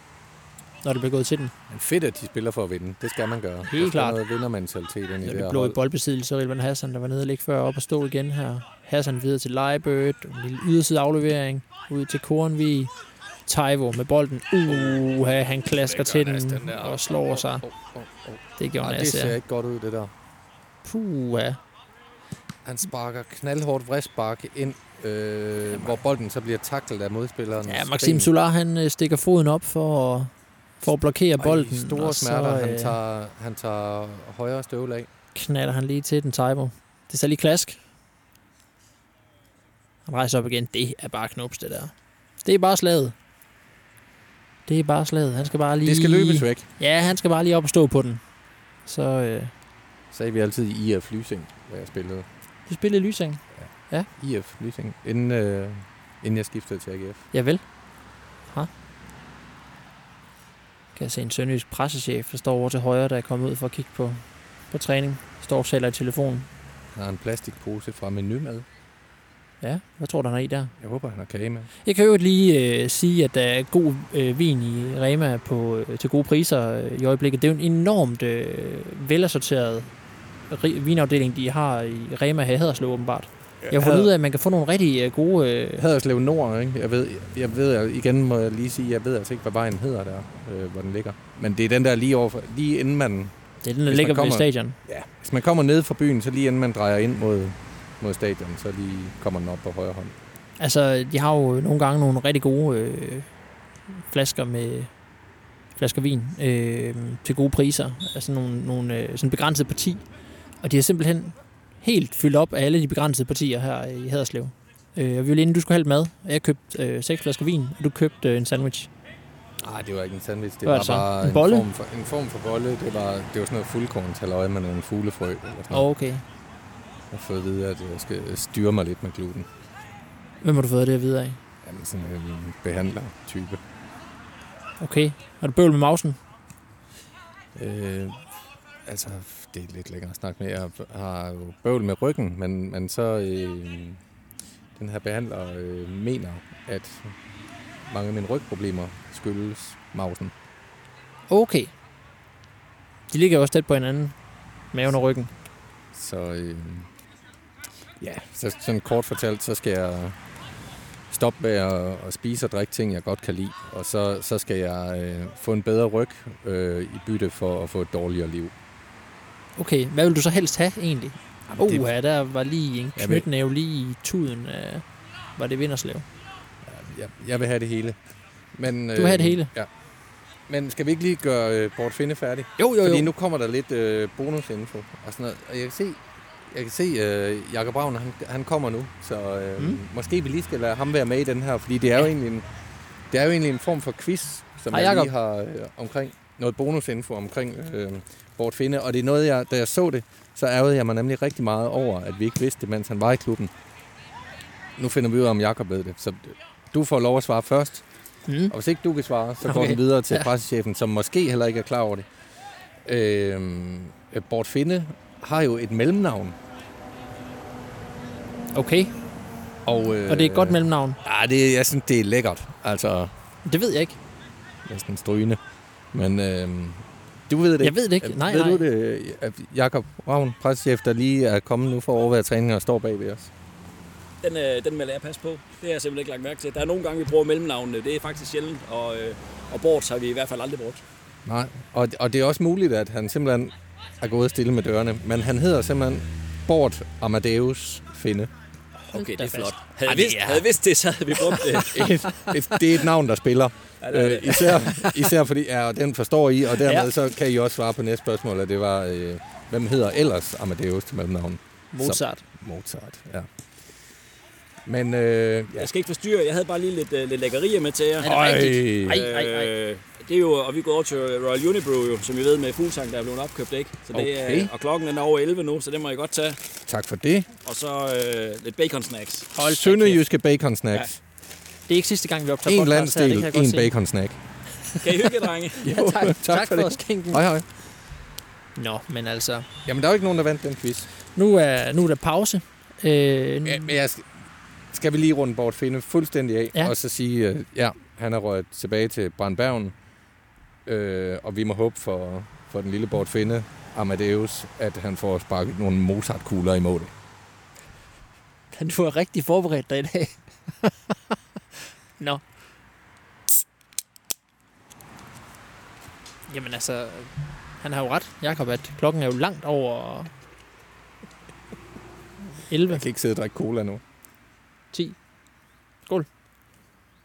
når det bliver gået til den. Men fedt, at de spiller for at vinde. Det skal man gøre. Helt Der skal klart. noget vindermentalitet ind i Ja, det det blå i boldbesiddelse, og Relvan Hassan, der var nede og ligge før op og stå igen her. Hassan videre til Leibøt, en lille yderside aflevering, ud til Kornvig. Taivo med bolden. Uh, han klasker til den der. og slår sig. Åh, åh. Det gjorde han det ser ikke godt ud, det der. Puh, ja. Han sparker knaldhårdt vristspark ind, øh, hvor bolden så bliver taklet af modspilleren. Ja, Maxim Solar, han øh, stikker foden op for at, for at blokere bolden. Ej, store og smerter. Så, han, øh, tager, han tager højre støvle af. knaller han lige til den Taivo. Det er lige klask. Han rejser op igen. Det er bare knups, det der. Det er bare slaget. Det er bare slaget. Han skal bare lige... Det skal løbes væk, Ja, han skal bare lige op og stå på den. Så øh, sagde vi altid i IF Lysing, hvor jeg spillede. du spillede Lysing. IF Lysing, inden, øh, inden jeg skiftede til AGF. Ja vel. Ha. Kan jeg se en sønderjysk pressechef, der står over til højre, der er kommet ud for at kigge på, på træning. Står og taler i telefonen. Har en plastikpose fra menumad. Ja, hvad tror du, han har i der? Jeg håber, han har kage med. Jeg kan jo lige øh, sige, at der er god øh, vin i Rema på, øh, til gode priser øh, i øjeblikket. Det er jo en enormt øh, velassorteret vinafdeling, de har i Rema her i Haderslev åbenbart. Jeg har fundet ud af, at man kan få nogle rigtig øh, gode... Øh, Haderslev Nord, ikke? Jeg ved, jeg ved, igen må jeg lige sige, jeg ved altså ikke, hvad vejen hedder der, øh, hvor den ligger. Men det er den der lige overfor, lige inden man, det er den, der ligger ved stadion. ja, hvis man kommer ned fra byen, så lige inden man drejer ind mod, mod stadion, så lige kommer den op på højre hånd. Altså, de har jo nogle gange nogle rigtig gode øh, flasker med flasker vin øh, til gode priser. Altså nogle, nogle øh, sådan begrænset parti. Og de har simpelthen helt fyldt op af alle de begrænsede partier her i Haderslev. Øh, og vi ville inden du skulle have mad, og jeg købte øh, seks flasker vin, og du købte øh, en sandwich. Nej, det var ikke en sandwich. Det Hvad var det så? bare En en, bolle? form for, en form for bolle. Det var, det var sådan noget fuldkornshalløj med nogle fuglefrø. Eller sådan noget. Okay. Jeg har fået at vide, at jeg skal styre mig lidt med gluten. Hvem har du fået det videre af? Jamen, sådan en behandler-type. Okay. Har du bøvl med mausen? Øh, altså, det er lidt længere at snakke med. Jeg har jo bøvl med ryggen, men, men så øh, den her behandler øh, mener, at mange af mine rygproblemer skyldes mausen. Okay. De ligger også tæt på hinanden. Maven og ryggen. Så øh, ja, så sådan kort fortalt, så skal jeg stoppe med at, at spise og drikke ting, jeg godt kan lide. Og så, så skal jeg øh, få en bedre ryg øh, i bytte for at få et dårligere liv. Okay, hvad vil du så helst have egentlig? Jamen, det- ja, der var lige en knytnæve lige i tuden af... Var det Vinderslev? Jeg, jeg vil have det hele. Men, øh, Du vil have det hele? Ja. Men skal vi ikke lige gøre øh, Bort Finde færdig? Jo, jo, Fordi nu kommer der lidt øh, bonusinfo og sådan noget. Og jeg kan se, jeg kan se øh, Jakob Ravn, han, han kommer nu. Så øh, Mm. måske vi lige skal lade ham være med i den her. Fordi det er, jo, egentlig en, det er jo egentlig en form for quiz, som Hej, jeg lige har øh, omkring. Noget bonusinfo omkring øh, Bort Finde. Og det er noget, jeg, da jeg så det, så ærgede jeg mig nemlig rigtig meget over, at vi ikke vidste det, mens han var i klubben. Nu finder vi ud af, om Jakob ved det. Så du får lov at svare først. Mm. Og hvis ikke du kan svare, så går Okay. den videre til Ja. pressechefen, som måske heller ikke er klar over det. Øhm, Bort Finde har jo et mellemnavn. Okay, Og, øh, og det er et godt mellemnavn. Ja, det, jeg synes, det er lækkert. Altså, Det ved jeg ikke. næsten strygende. Men øhm, du ved det Jeg ved det ikke. Nej, ved nej. du det, at Jakob Ravn, pressechef, der lige er kommet nu for at overvære træningen og står bag ved os? Den, øh, den melder jeg pas på. Det har jeg simpelthen ikke lagt mærke til. Der er nogle gange, vi bruger mellemnavnene. Det er faktisk sjældent. Og, øh, og Bort har vi i hvert fald aldrig brugt. Nej, og, og det er også muligt, at han simpelthen er gået stille med dørene. Men han hedder simpelthen Bort Amadeus Finde. Okay, det er flot. Havde Ej, vidst, er- havde vi vidst det, så havde vi brugt det. *laughs* et, et, det er et navn, der spiller. Ja, det Øh, det. især, især fordi, ja, og den forstår I, og dermed Ja. ja. så kan I også svare på næste spørgsmål, og det var, øh, hvem hedder ellers Amadeus til mellemnavn? Mozart. Mozart, ja. Men, øh, ja. Jeg skal ikke forstyrre. Jeg havde bare lige lidt, øh, lidt lækkerier med til jer. Er det rigtigt? Ej, ej, ej. Øh, det er jo, og vi går over til Royal Unibrew, jo, som I ved med fuglsang, der er blevet opkøbt, ikke? Så det Okay. er, og klokken den er over 11 nu, så det må I godt tage. tak for det. Og så øh, lidt bacon snacks. Hold Sønderjyske bacon snacks. kæft. Det er ikke sidste gang, vi optager En podcast her, det kan jeg godt en se. bacon snack. *laughs* Kan I hygge, jer, drenge? *laughs* Ja, tak, tak, tak for, det. at skænke den. Hej, hej. Nå, men altså, Jamen, der er jo ikke nogen, der vandt den quiz. nu er, nu er der pause. Øh, Ja, men jeg skal, vi lige runde bort finde fuldstændig af, Ja. og så sige, øh, ja, han er røget tilbage til Brandbergen, øh, og vi må håbe for, for den lille bort finde, Amadeus, at han får sparket nogle Mozart-kugler i mål. Du er rigtig forberedt dig i dag. *laughs* Nå. Jamen altså, han har jo ret, Jakob, at klokken er jo langt over 11, Jeg kan ikke sidde og drikke cola nu. 10. Skål.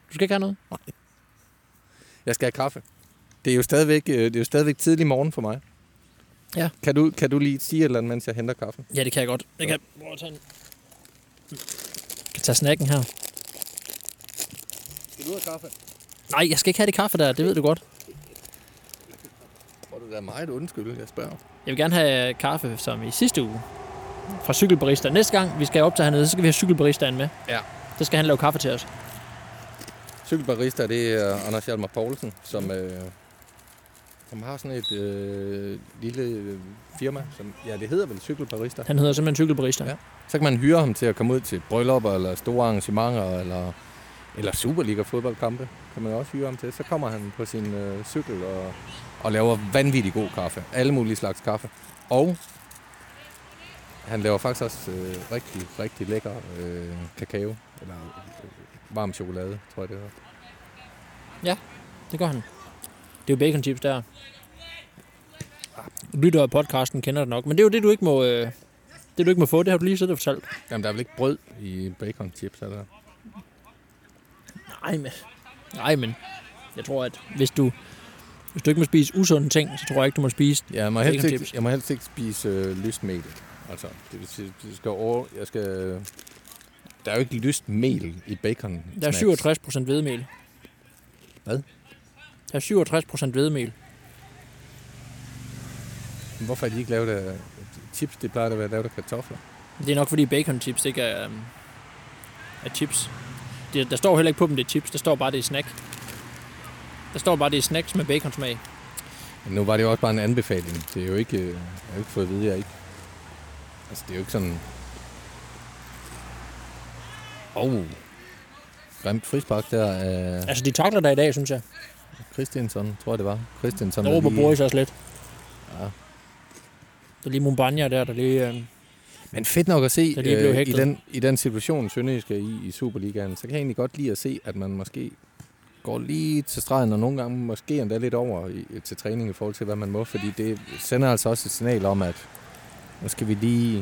Du skal ikke have noget? Jeg skal have kaffe. Det er jo stadigvæk, øh, det er jo stadigvæk tidlig morgen for mig. Ja. Kan du, kan du lige sige et eller andet, mens jeg henter kaffe? Ja, det kan jeg godt. Jeg kan prøve at tage en... Jeg kan tage snacken her. Skal du have kaffe? Nej, jeg skal ikke have det kaffe der, det ved du godt. Tror du, det er meget undskyld, jeg spørger? Jeg vil gerne have kaffe, som i sidste uge. Fra cykelbarista. Næste gang, vi skal op til hernede, så skal vi have cykelbaristaen med. Ja. Så skal han lave kaffe til os. Cykelbarista, det er Anders Hjalmar Poulsen, som øh, som har sådan et øh, lille øh, firma, som, ja, det hedder vel Cykelbarista. Han hedder simpelthen cykelbarista. Ja. Så kan man hyre ham til at komme ud til bryllupper eller store arrangementer, eller, eller Superliga-fodboldkampe, kan man også hyre ham til. Så kommer han på sin øh, cykel og, og laver vanvittig god kaffe. Alle mulige slags kaffe. Og han laver faktisk også øh, rigtig, rigtig lækker øh, kakao, eller øh, varm chokolade, tror jeg det hedder. Det gør han. Det er jo bacon chips der. Lytter af podcasten kender det nok. Men det er jo det, du ikke må, øh, det, du ikke må få. Det har du lige siddet og fortalt. Jamen, der er vel ikke brød i bacon chips, er der? Nej, men, nej, men jeg tror, at hvis du, hvis du ikke må spise usunde ting, så tror jeg ikke, du må spise... Ja, jeg må helst, ikke, jeg må helst ikke spise øh, lyst mel. Altså, det vil sige, det skal over, jeg skal... Der er jo ikke lyst mel i bacon. Der er 67 procent hvedemel. Hvad? Der er 67 procent hvedemel. Hvorfor er de ikke lavet af chips? Det plejer at være lavet af kartofler. Det er nok, fordi bacon chips ikke er, um, er chips. Det, der står heller ikke på dem, det er chips. Der står bare, det er snack. Der står bare, det er snacks med baconsmag. Men nu var det jo også bare en anbefaling. Det er jo ikke... øh, Jeg har ikke fået at vide, jeg ikke... Altså, det er jo ikke sådan... Åh... Oh, grimt frispark der af Altså, de takler der i dag, synes jeg. Christiansson, tror jeg det var. Christiansson Der råber lige- Boris også lidt. Ja. Der er lige Mumbanya der, der lige... Øh, Men fedt nok at se øh, i, den, i den situation, Sønderjysk er i i Superligaen, så kan jeg egentlig godt lide at se, at man måske går lige til stregen, og nogle gange måske endda lidt over i, til træning i forhold til, hvad man må, fordi det sender altså også et signal om, at nu skal vi lige...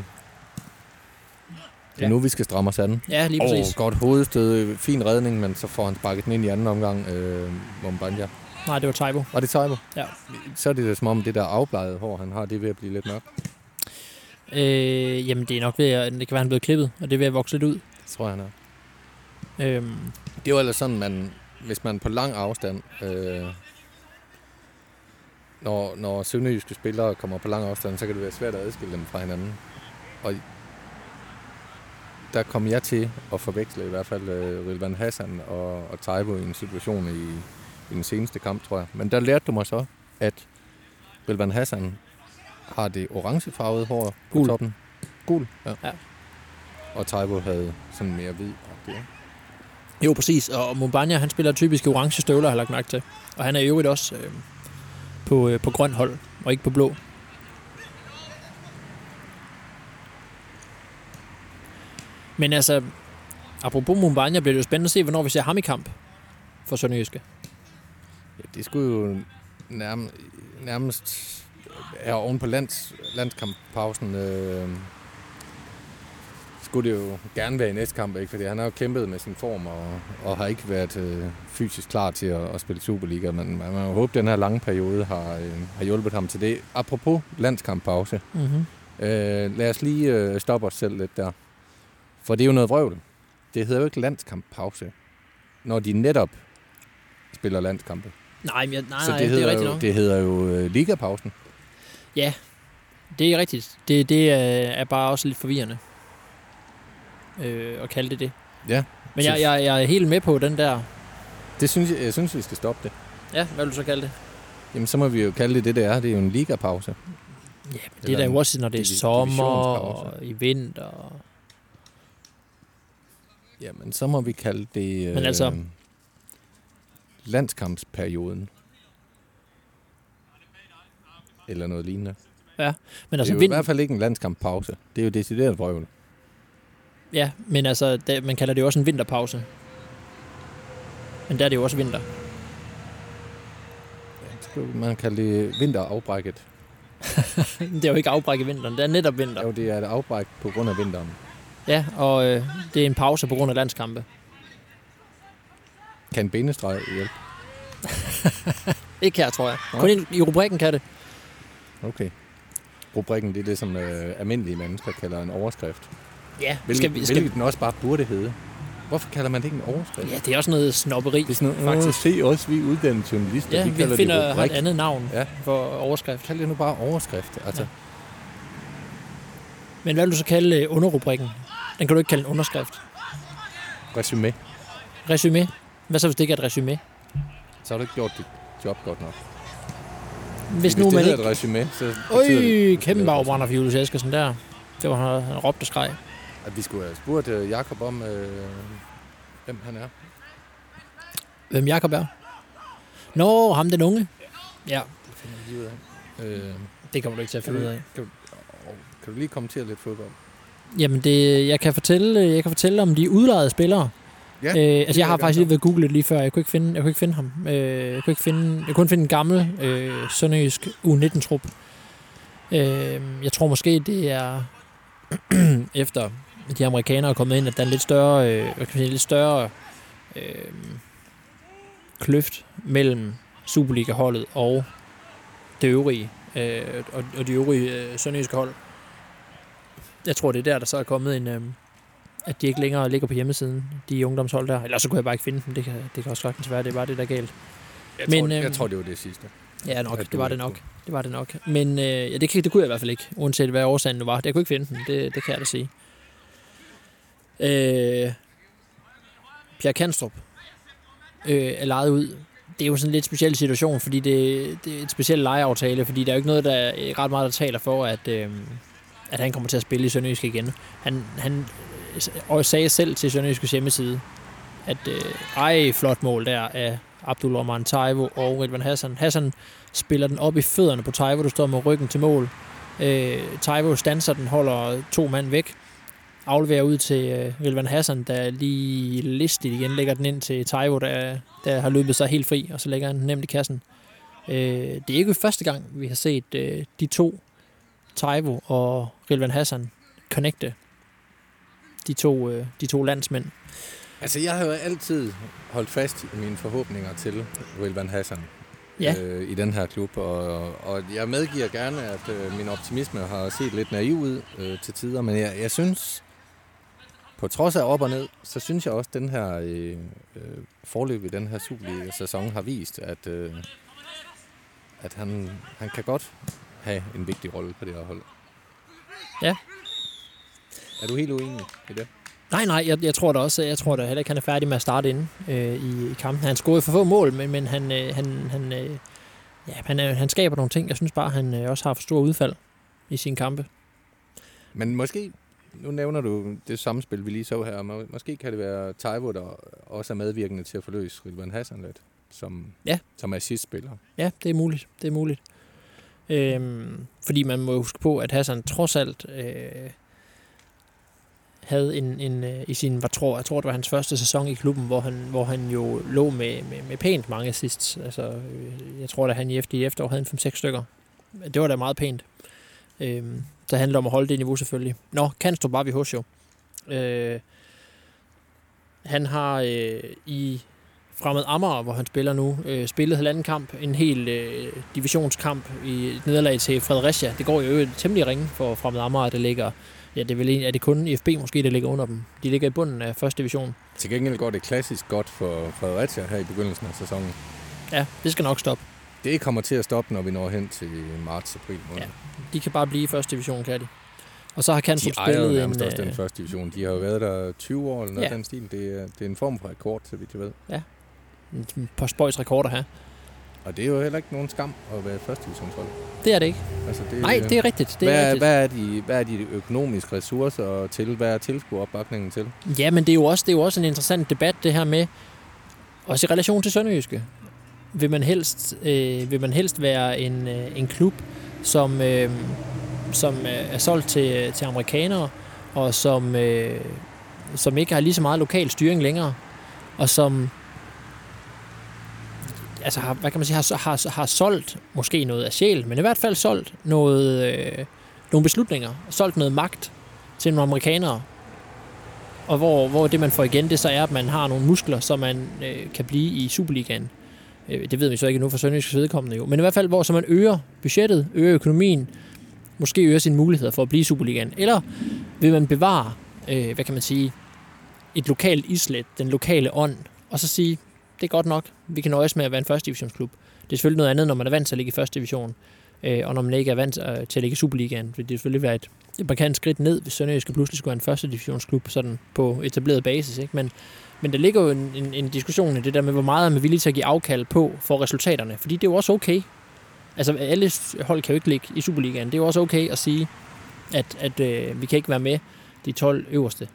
Det er Ja. nu, vi skal stramme os an. ja, lige præcis. godt hovedstød, fin redning, men så får han sparket den ind i anden omgang, øh, Mombanja. Nej, det var Taibo. Var det Taibo? Ja. Så er det da som om, det der afbleget hår, han har, det er ved at blive lidt mørkt. Øh, jamen, det er nok ved at... Det kan være, han er blevet klippet, og det er ved at vokse lidt ud. Det tror jeg, han er. Øhm, Det er jo ellers sådan, man, hvis man på lang afstand, øh, når, når sønderjyske spillere kommer på lang afstand, så kan det være svært at adskille dem fra hinanden. Og der kom jeg til at forveksle i hvert fald øh, Rilvan Hassan og, og Taibo i en situation i, i den seneste kamp, tror jeg. Men der lærte du mig så, at Rilvan Hassan har det orangefarvede hår på Gul. toppen. Gul, ja. Ja. Og Taibo havde sådan mere hvid. Okay. jo, præcis. Og Mumbanya, han spiller typisk orange støvler, har jeg lagt mærke til. Og han er i øvrigt også øh, på, øh, på grøn hold, og ikke på blå. Men altså, apropos Mumbanya, bliver det jo spændende at se, hvornår vi ser ham i kamp for Sønderjyske. Ja, det skulle jo nærmest, nærmest er oven på lands, landskamppausen. Øh, skulle det jo gerne være i næste kamp, ikke? fordi han har jo kæmpet med sin form og, og har ikke været øh, fysisk klar til at, at spille Superliga. Men man må håbe, at den her lange periode har, øh, har hjulpet ham til det. Apropos landskamppause. Mm-hmm. Øh, lad os lige øh, stoppe os selv lidt der. For det er jo noget vrøvl. Det hedder jo ikke landskamppause, når de netop spiller landskampe. Nej, men jeg, nej, Så nej, det det er hedder, rigtigt jo, nok. det hedder jo øh, ligapausen. Det er rigtigt. Det, det er, er bare også lidt forvirrende øh, at kalde det det. Ja. Men jeg, jeg, jeg er helt med på den der... Det synes jeg, jeg synes, vi skal stoppe det. Ja, hvad vil du så kalde det? Jamen, så må vi jo kalde det det, det er. Det er jo en ligapause. Ja, men det er en jo også, når det er sommer og i vinter. og- Jamen, så må vi kalde det øh, Men altså- landskampsperioden. Eller noget lignende. Men Altså, det altså, er jo vind, i hvert fald ikke en landskampspause. Det er jo decideret vrøvl. Ja, men altså, det, man kalder det jo også en vinterpause. Men der er det jo også vinter. Man kalde det vinterafbrækket. *laughs* Det er jo ikke afbræk i vinteren, det er netop vinter. Jo, det er et afbræk på grund af vinteren. Ja, og øh, det er en pause på grund af landskampe. Kan en benestreg hjælpe? *laughs* Ikke her, tror jeg. Nå. Kun i, i rubrikken kan det. Okay. Rubrikken, det er det, som øh, almindelige mennesker kalder en overskrift. Ja, Hvilket, skal vi, skal, hvilket den også bare burde hedde. Hvorfor kalder man det ikke en overskrift? ja, det er også noget snobberi. Det er sådan noget, faktisk. se også, vi er uddannede journalister. Ja, vi vi finder det et andet navn Ja. for overskrift. Kald det nu bare overskrift. Altså, Ja. Men hvad vil du så kalde øh, underrubrikken? Den kan du ikke kalde en underskrift. resume. Resumé. Hvad så, hvis det ikke er et resumé? Så har du ikke gjort dit job godt nok. Hvis nu det man ikke... et resume, så Øj, kæmpe bagbrænder for Julius Eskersen der. Det var han, han råbte og skreg. At vi skulle have spurgt uh, Jakob om, øh, hvem han er. Hvem Jakob er? Nå, ham den unge. Ja, Det finder vi lige ud af. Øh, det kommer du ikke til at finde ud af. kan, du, kan du lige kommentere lidt fodbold? Jamen, det, jeg, kan fortælle, jeg kan fortælle om de udlejede spillere. Ja, øh, altså, jeg har faktisk lige været googlet lige før. Jeg kunne ikke finde, jeg kunne ikke finde ham. Øh, jeg, kunne ikke finde, jeg kunne kun finde en gammel øh, sønderjysk U19-trup. Øh, jeg tror måske, det er *clears throat* efter de amerikanere er kommet ind, at der er en lidt større, øh, hvad kan man sige, lidt større øh, kløft mellem Superliga-holdet og det øvrige, øh, og, og de øvrige øh, sønderjyske hold. Jeg tror, det er der, der så er kommet en, øh, at de ikke længere ligger på hjemmesiden, de ungdomshold der. Ellers så kunne jeg bare ikke finde dem. Det kan, det kan også sagtens være, det var det, der er galt. Jeg, Men, tror, jeg øhm, tror, det var det sidste. Ja, nok. Det var det nok. Det var det nok. Men øh, ja, det, kan, det kunne jeg i hvert fald ikke, uanset hvad årsagen nu var. Jeg kunne ikke finde den, det, det kan jeg da sige. Øh, Pierre Kanstrup øh, er lejet ud. Det er jo sådan en lidt speciel situation, fordi det, det er et specielt lejeaftale, fordi der er jo ikke noget, der er ret meget, der taler for, at, øh, at han kommer til at spille i Sønderjysk igen. Han, han øh, og sagde selv til Sønderjyskes hjemmeside, at øh, ej, flot mål der af Abdul Rahman Taivo og Ridvan Hassan. Hassan spiller den op i fødderne på Taivo, du står med ryggen til mål. Øh, Taivo stanser den, holder to mand væk, afleverer ud til øh, Ridvan Hassan, der lige listigt igen lægger den ind til Taivo, der, der har løbet sig helt fri, og så lægger han den nemt i kassen. Øh, det er ikke første gang, vi har set øh, de to, Taivo og Rilvan Hassan, connecte. De to, øh, de to landsmænd. Altså, jeg har jo altid holdt fast i mine forhåbninger til Wilvan Hassan Ja. øh, i den her klub, og, og jeg medgiver gerne, at øh, min optimisme har set lidt naiv ud øh, til tider, men jeg, jeg synes, på trods af op og ned, så synes jeg også, at den her øh, øh, forløb i den her Superliga-sæson har vist, at, øh, at han, han kan godt have en vigtig rolle på det her hold. Ja. Er du helt uenig i det? Nej, nej, jeg, jeg tror da også, jeg tror da heller ikke, han er færdig med at starte inde øh, i, i kampen. Han scorede for få mål, men, men han, øh, han, han, øh, ja, han, øh, han skaber nogle ting. Jeg synes bare, han øh, også har for store udfald i sine kampe. Men måske, nu nævner du det samspil, vi lige så her, må- måske kan det være Taivo, der også er medvirkende til at forløse Rilvan Hassan lidt, som, Ja. som assistspiller. Ja, det er muligt. Det er muligt. Øhm, fordi man må huske på, at Hassan trods alt øh, havde en, en øh, i sin, hvad tror, jeg tror, det var hans første sæson i klubben, hvor han, hvor han jo lå med, med, med pænt mange assists. Altså, øh, jeg tror, at han i efter, i efterår havde en 5-6 stykker. Det var da meget pænt. Øhm, så handler om at holde det niveau selvfølgelig. Nå, Kanstrup var vi hos jo. Øh, han har øh, i Fremad Amager, hvor han spiller nu, øh, spillet halvanden kamp, en hel øh, divisionskamp i et nederlag til Fredericia. Det går jo temmelig ringe for Fremad Amager, det ligger, ja det er vel en, er det kun IFB måske, der ligger under dem. De ligger i bunden af første division. Til gengæld går det klassisk godt for Fredericia her i begyndelsen af sæsonen. Ja, det skal nok stoppe. Det kommer til at stoppe, når vi når hen til marts-april måned. Ja. De kan bare blive i første division, kan de. Og så har Kanstrup ejer jo spillet en... nærmest også den Øh, første division. De har jo været der 20 år eller noget Ja. ja. den stil. Det er, det er en form for rekord, så vidt jeg ved. et par spøjs rekorder her. Og det er jo heller ikke nogen skam at være første divisionshold. Det er det ikke. Altså, det, Nej, det er rigtigt. Det hvad, er er, rigtigt. hvad, er de, hvad er de økonomiske ressourcer til? Hvad er tilskueropbakningen til? Ja, men det er, jo også, det er jo også en interessant debat, det her med, også i relation til Sønderjyske. Vil man helst, øh, vil man helst være en, øh, en klub, som, øh, som øh, er solgt til, til amerikanere, og som, øh, som ikke har lige så meget lokal styring længere, og som altså har, hvad kan man sige, har, har, har solgt måske noget af sjæl, men i hvert fald solgt noget, øh, nogle beslutninger, solgt noget magt til nogle amerikanere, og hvor, hvor det, man får igen, det så er, at man har nogle muskler, så man øh, kan blive i Superligaen. Øh, det ved vi så ikke nu for Sønderjyskets vedkommende jo. Men i hvert fald, hvor så man øger budgettet, øger økonomien, måske øger sine muligheder for at blive Superligaen. Eller vil man bevare, øh, hvad kan man sige, et lokalt islet, den lokale ånd, og så sige, det er godt nok, vi kan nøjes med at være en første divisionsklub. Det er selvfølgelig noget andet, når man er vant til at ligge i første division, øh, og når man ikke er vant øh, til at ligge i Superligaen. For det selvfølgelig være et, et markant skridt ned, hvis Sønderjyske pludselig skulle være en første divisionsklub sådan på etableret basis. Ikke? Men, men der ligger jo en, en, en diskussion i det der med, hvor meget er man villig til at give afkald på for resultaterne. Fordi det er jo også okay. Altså, alle hold kan jo ikke ligge i Superligaen. Det er jo også okay at sige, at, at øh, vi kan ikke være med de 12 øverste.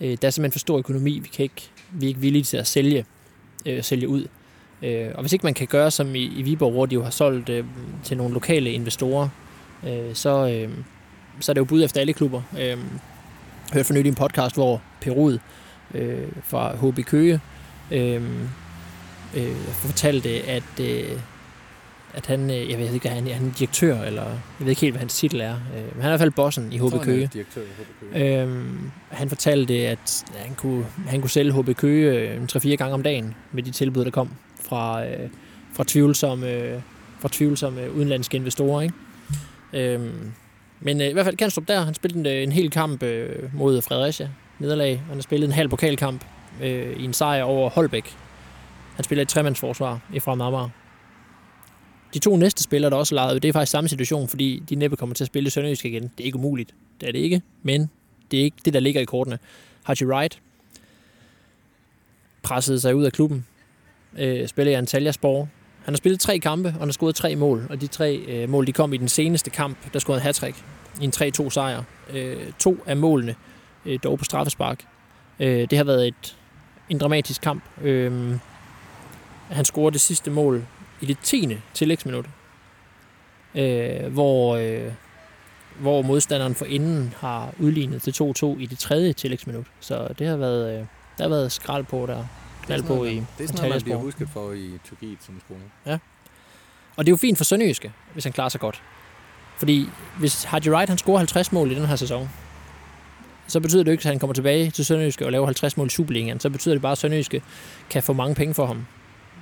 Øh, der er simpelthen for stor økonomi. Vi, kan ikke, vi er ikke villige til at sælge, øh, sælge ud. Øh, og hvis ikke man kan gøre som i, i Viborg, hvor de jo har solgt øh, til nogle lokale investorer, øh, så, øh, så er det jo bud efter alle klubber. Øh, jeg hørte for nylig en podcast, hvor Perud øh, fra HB Køge øh, øh, fortalte, at, øh, at han, øh, jeg ved ikke, han, han er direktør, eller jeg ved ikke helt, hvad hans titel er, øh, men han er i hvert fald bossen i HB Køge. Direktør i HB Køge. Han fortalte, at han kunne, han kunne sælge HB Køge øh, 3-4 gange om dagen med de tilbud, der kom fra, øh, fra tvivlsomme, øh, fra tvivlsomme udenlandske investorer. Ikke? Øhm, men øh, i hvert fald Kanstrup der, han spillede en, øh, en hel kamp øh, mod Fredericia, nederlag. Han har spillet en halv pokalkamp øh, i en sejr over Holbæk. Han spiller et tremandsforsvar i fra Amager. De to næste spillere, der også lejede, det er faktisk samme situation, fordi de næppe kommer til at spille Sønderjysk igen. Det er ikke umuligt. Det er det ikke, men det er ikke det, der ligger i kortene. Haji Wright pressede sig ud af klubben, øh, spiller i Antalyaspor. Han har spillet tre kampe, og han har scoret tre mål, og de tre øh, mål de kom i den seneste kamp, der scorede han hat i en 3-2 sejr. Øh, to af målene øh, dog på straffespark. Øh, det har været et, en dramatisk kamp. Øh, han scorede det sidste mål i det 10. tillægsminut, øh, hvor, øh, hvor modstanderen for inden har udlignet til 2-2 i det tredje tillægsminut. Så det har været, øh, der har været skrald på der. Knald på i Det er sådan noget, man bliver husket for i Tyrkiet som skole. Og det er jo fint for Sønderjyske, hvis han klarer sig godt. Fordi hvis Haji Wright han scorer 50 mål i den her sæson, så betyder det jo ikke, at han kommer tilbage til Sønderjyske og laver 50 mål i Superligaen. Så betyder det bare, at Sønderjyske kan få mange penge for ham.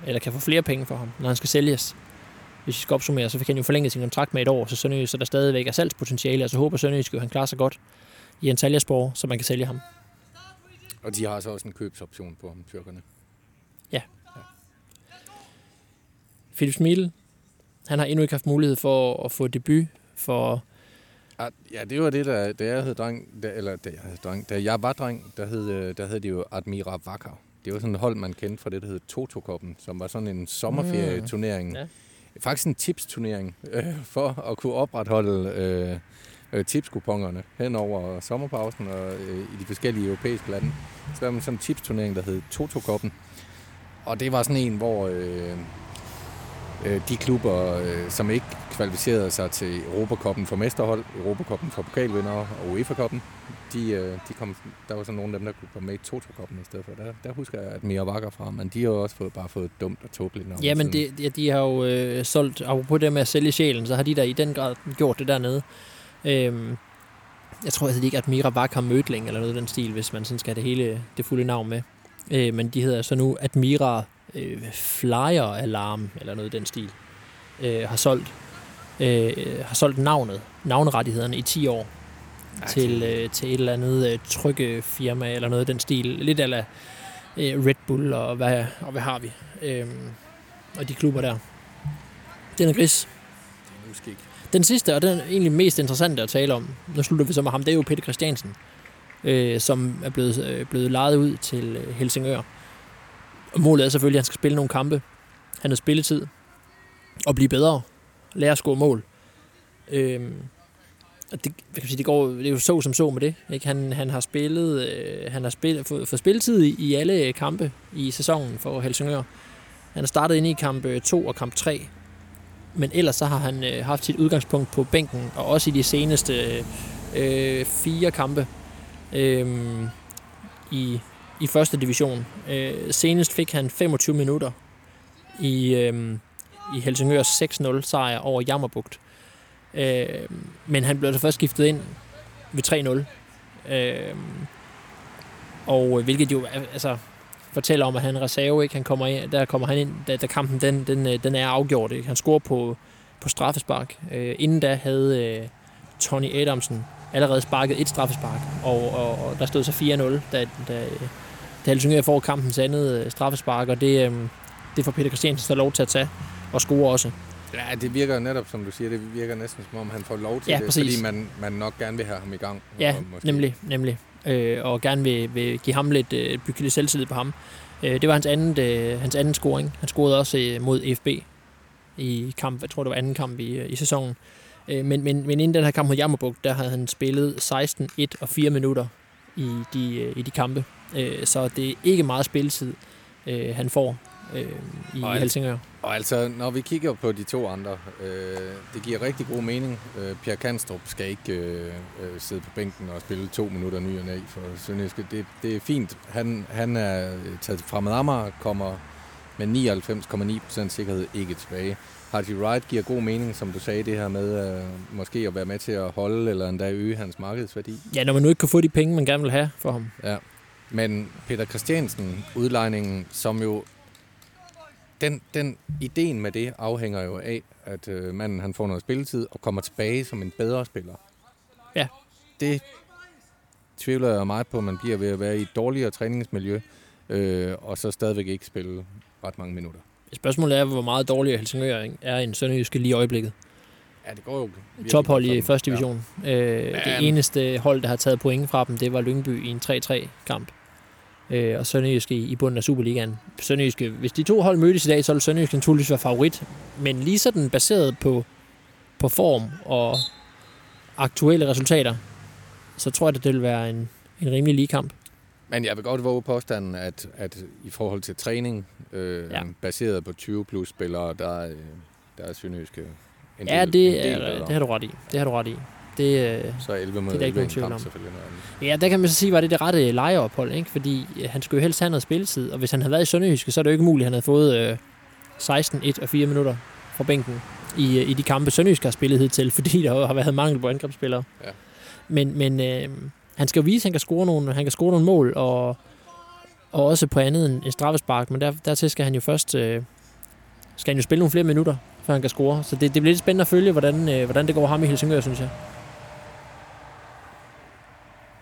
Eller kan få flere penge for ham, når han skal sælges. Hvis vi skal opsummere, så fik han jo forlænget sin kontrakt med et år, så Sønderjyske, der stadigvæk er salgspotentiale, og så håber Sønderjyske, at han klarer sig godt i Antalyaspor, så man kan sælge ham. Og de har så også en købsoption på ham, tyrkerne. Philip Smil, han har endnu ikke haft mulighed for at få debut for... Ah, Ja, det var det, der, da jeg hed dreng, da, eller da jeg, hed dreng, da jeg var dreng, der hed, øh, der hed det jo Admira Wacker. Det var sådan et hold, man kendte fra det, der hed Toto-koppen, som var sådan en sommerferieturnering. Mm, ja. Faktisk en tipsturnering, øh, for at kunne opretholde øh, øh, tipskupongerne hen over sommerpausen og øh, i de forskellige europæiske lande. Så var man sådan en tipsturnering, der hed Toto-koppen. Og det var sådan en, hvor øh, de klubber, øh, som ikke kvalificerede sig til Europakoppen for mesterhold, Europakoppen for pokalvinder og UEFA-koppen, de, øh, de kom, der var så nogle af dem, der kunne komme med i Toto-koppen i stedet for. Der, der husker jeg, at Mia Wacker fra, men de har jo også fået, bare fået et dumt og tåbeligt. Ja, men det, ja, de har jo øh, solgt, apropos det med at sælge sjælen, så har de der i den grad gjort det dernede. Øhm, jeg tror altså ikke, at Mira Vak har Mødling eller noget i den stil, hvis man sådan skal have det hele, det fulde navn med. Øh, men de hedder så nu Admira øh, Flyer Alarm, eller noget i den stil, øh, har solgt øh, har solgt navnet, navnerettighederne i 10 år Ja, til, øh, til et eller andet øh, trykkefirma eller noget i den stil. Lidt eller øh, Red Bull og hvad, og hvad har vi. Øhm, og de klubber der. Den er gris. Det er. Den sidste, og den er egentlig mest interessante at tale om, nu slutter vi så med ham, det er jo Peter Christiansen, øh, som er blevet, øh, blevet lejet ud til øh, Helsingør. Målet er selvfølgelig, at han skal spille nogle kampe. Han har spilletid og blive bedre. Lære at score mål. Øhm, og det, hvad kan man sige, det, går, det er jo så som så med det. Ikke? Han, han har spillet, øh, han har spillet, fået, fået spilletid i, i alle øh, kampe i sæsonen for Helsingør. Han har startet ind i kamp øh, 2 og kamp 3. Men ellers så har han øh, haft sit udgangspunkt på bænken, og også i de seneste øh, fire kampe øh, i, i første division. Øh, senest fik han 25 minutter i, øh, i Helsingørs 6-0 sejr over Jammerbugt. Øh, men han blev så først skiftet ind ved 3-0. Øh, og hvilket jo altså, fortæller om, at han er reserve, ikke? Han kommer ind, der kommer han ind, da, da kampen den, den, øh, den er afgjort. Ikke? Han scorer på, på straffespark. Øh, inden da havde øh, Tony Adamsen allerede sparket et straffespark, og, og, og der stod så 4-0, da, da, da Helsingør får kampens andet øh, straffespark, og det, øh, det får Peter Christiansen så lov til at tage og score også. Ja, det virker netop, som du siger, det virker næsten som om, han får lov til Ja, det, præcis. fordi man, man nok gerne vil have ham i gang. Ja, måske- nemlig, nemlig. Øh, og gerne vil, vil give ham lidt, øh, bygge lidt selvtillid på ham. Øh, det var hans anden, øh, hans anden scoring. Han scorede også øh, mod FB i kamp. Jeg tror, det var anden kamp i, i sæsonen. Øh, men, men, men inden den her kamp mod Jammerbuk, der havde han spillet 16, 1 og 4 minutter i de, øh, i de kampe. Øh, så det er ikke meget spilletid, øh, han får øh, i Og Helsingør. Og altså, når vi kigger på de to andre, øh, det giver rigtig god mening. Øh, Pierre Kanstrup skal ikke øh, øh, sidde på bænken og spille to minutter ny og næ for Sønderjyske. Det, det er fint. Han, han er taget fremad Amager, kommer med 99,9% sikkerhed ikke tilbage. Hardy Wright giver god mening, som du sagde, det her med øh, måske at være med til at holde eller endda øge hans markedsværdi. Ja, når man nu ikke kan få de penge, man gerne vil have for ham. Ja. Men Peter Christiansen, udlejningen, som jo... Den, den ideen med det afhænger jo af, at øh, manden han får noget spilletid og kommer tilbage som en bedre spiller. Ja. Det tvivler jeg meget på, at man bliver ved at være i et dårligere træningsmiljø, øh, og så stadigvæk ikke spille ret mange minutter. Spørgsmålet er, hvor meget dårligere Helsingør er end Sønderjyske lige i øjeblikket. Ja, det går jo Tophold i første division. Ja. Øh, det eneste hold, der har taget point fra dem, det var Lyngby i en 3-3-kamp. Øh, og Sønderjyske i, i bunden af Superligaen. Sønderjyske, hvis de to hold mødtes i dag, så ville Sønderjyske naturligvis være favorit. Men lige sådan baseret på, på form og aktuelle resultater, så tror jeg, at det vil være en, en rimelig lige kamp. Men jeg vil godt våge påstanden, at, at i forhold til træning, øh, Ja. ja. baseret på 20 plus spillere, der, er, øh, der er Sønderjyske en Ja, del, det, en del er, det har du ret i. Det har du ret i. Det, øh, Så er 11 mod det er der ikke 11 nogen en tvivl kamp om. Ja, der kan man så sige, var det det rette lejeophold, ikke? Fordi øh, han skulle jo helst have noget spilletid, og hvis han havde været i Sønderjyske, så er det jo ikke muligt, at han havde fået øh, 16, 1 og 4 minutter fra bænken i, øh, i de kampe, Sønderjyske har spillet hidtil, *laughs* fordi der har været mangel på angrebsspillere. Ja. Men, men øh, han skal jo vise, at han kan score nogle, han kan score nogle mål, og, og også på andet end en straffespark, men der, dertil skal han jo først øh, skal han jo spille nogle flere minutter, før han kan score. Så det, det bliver lidt spændende at følge, hvordan, øh, hvordan det går ham i Helsingør, synes jeg.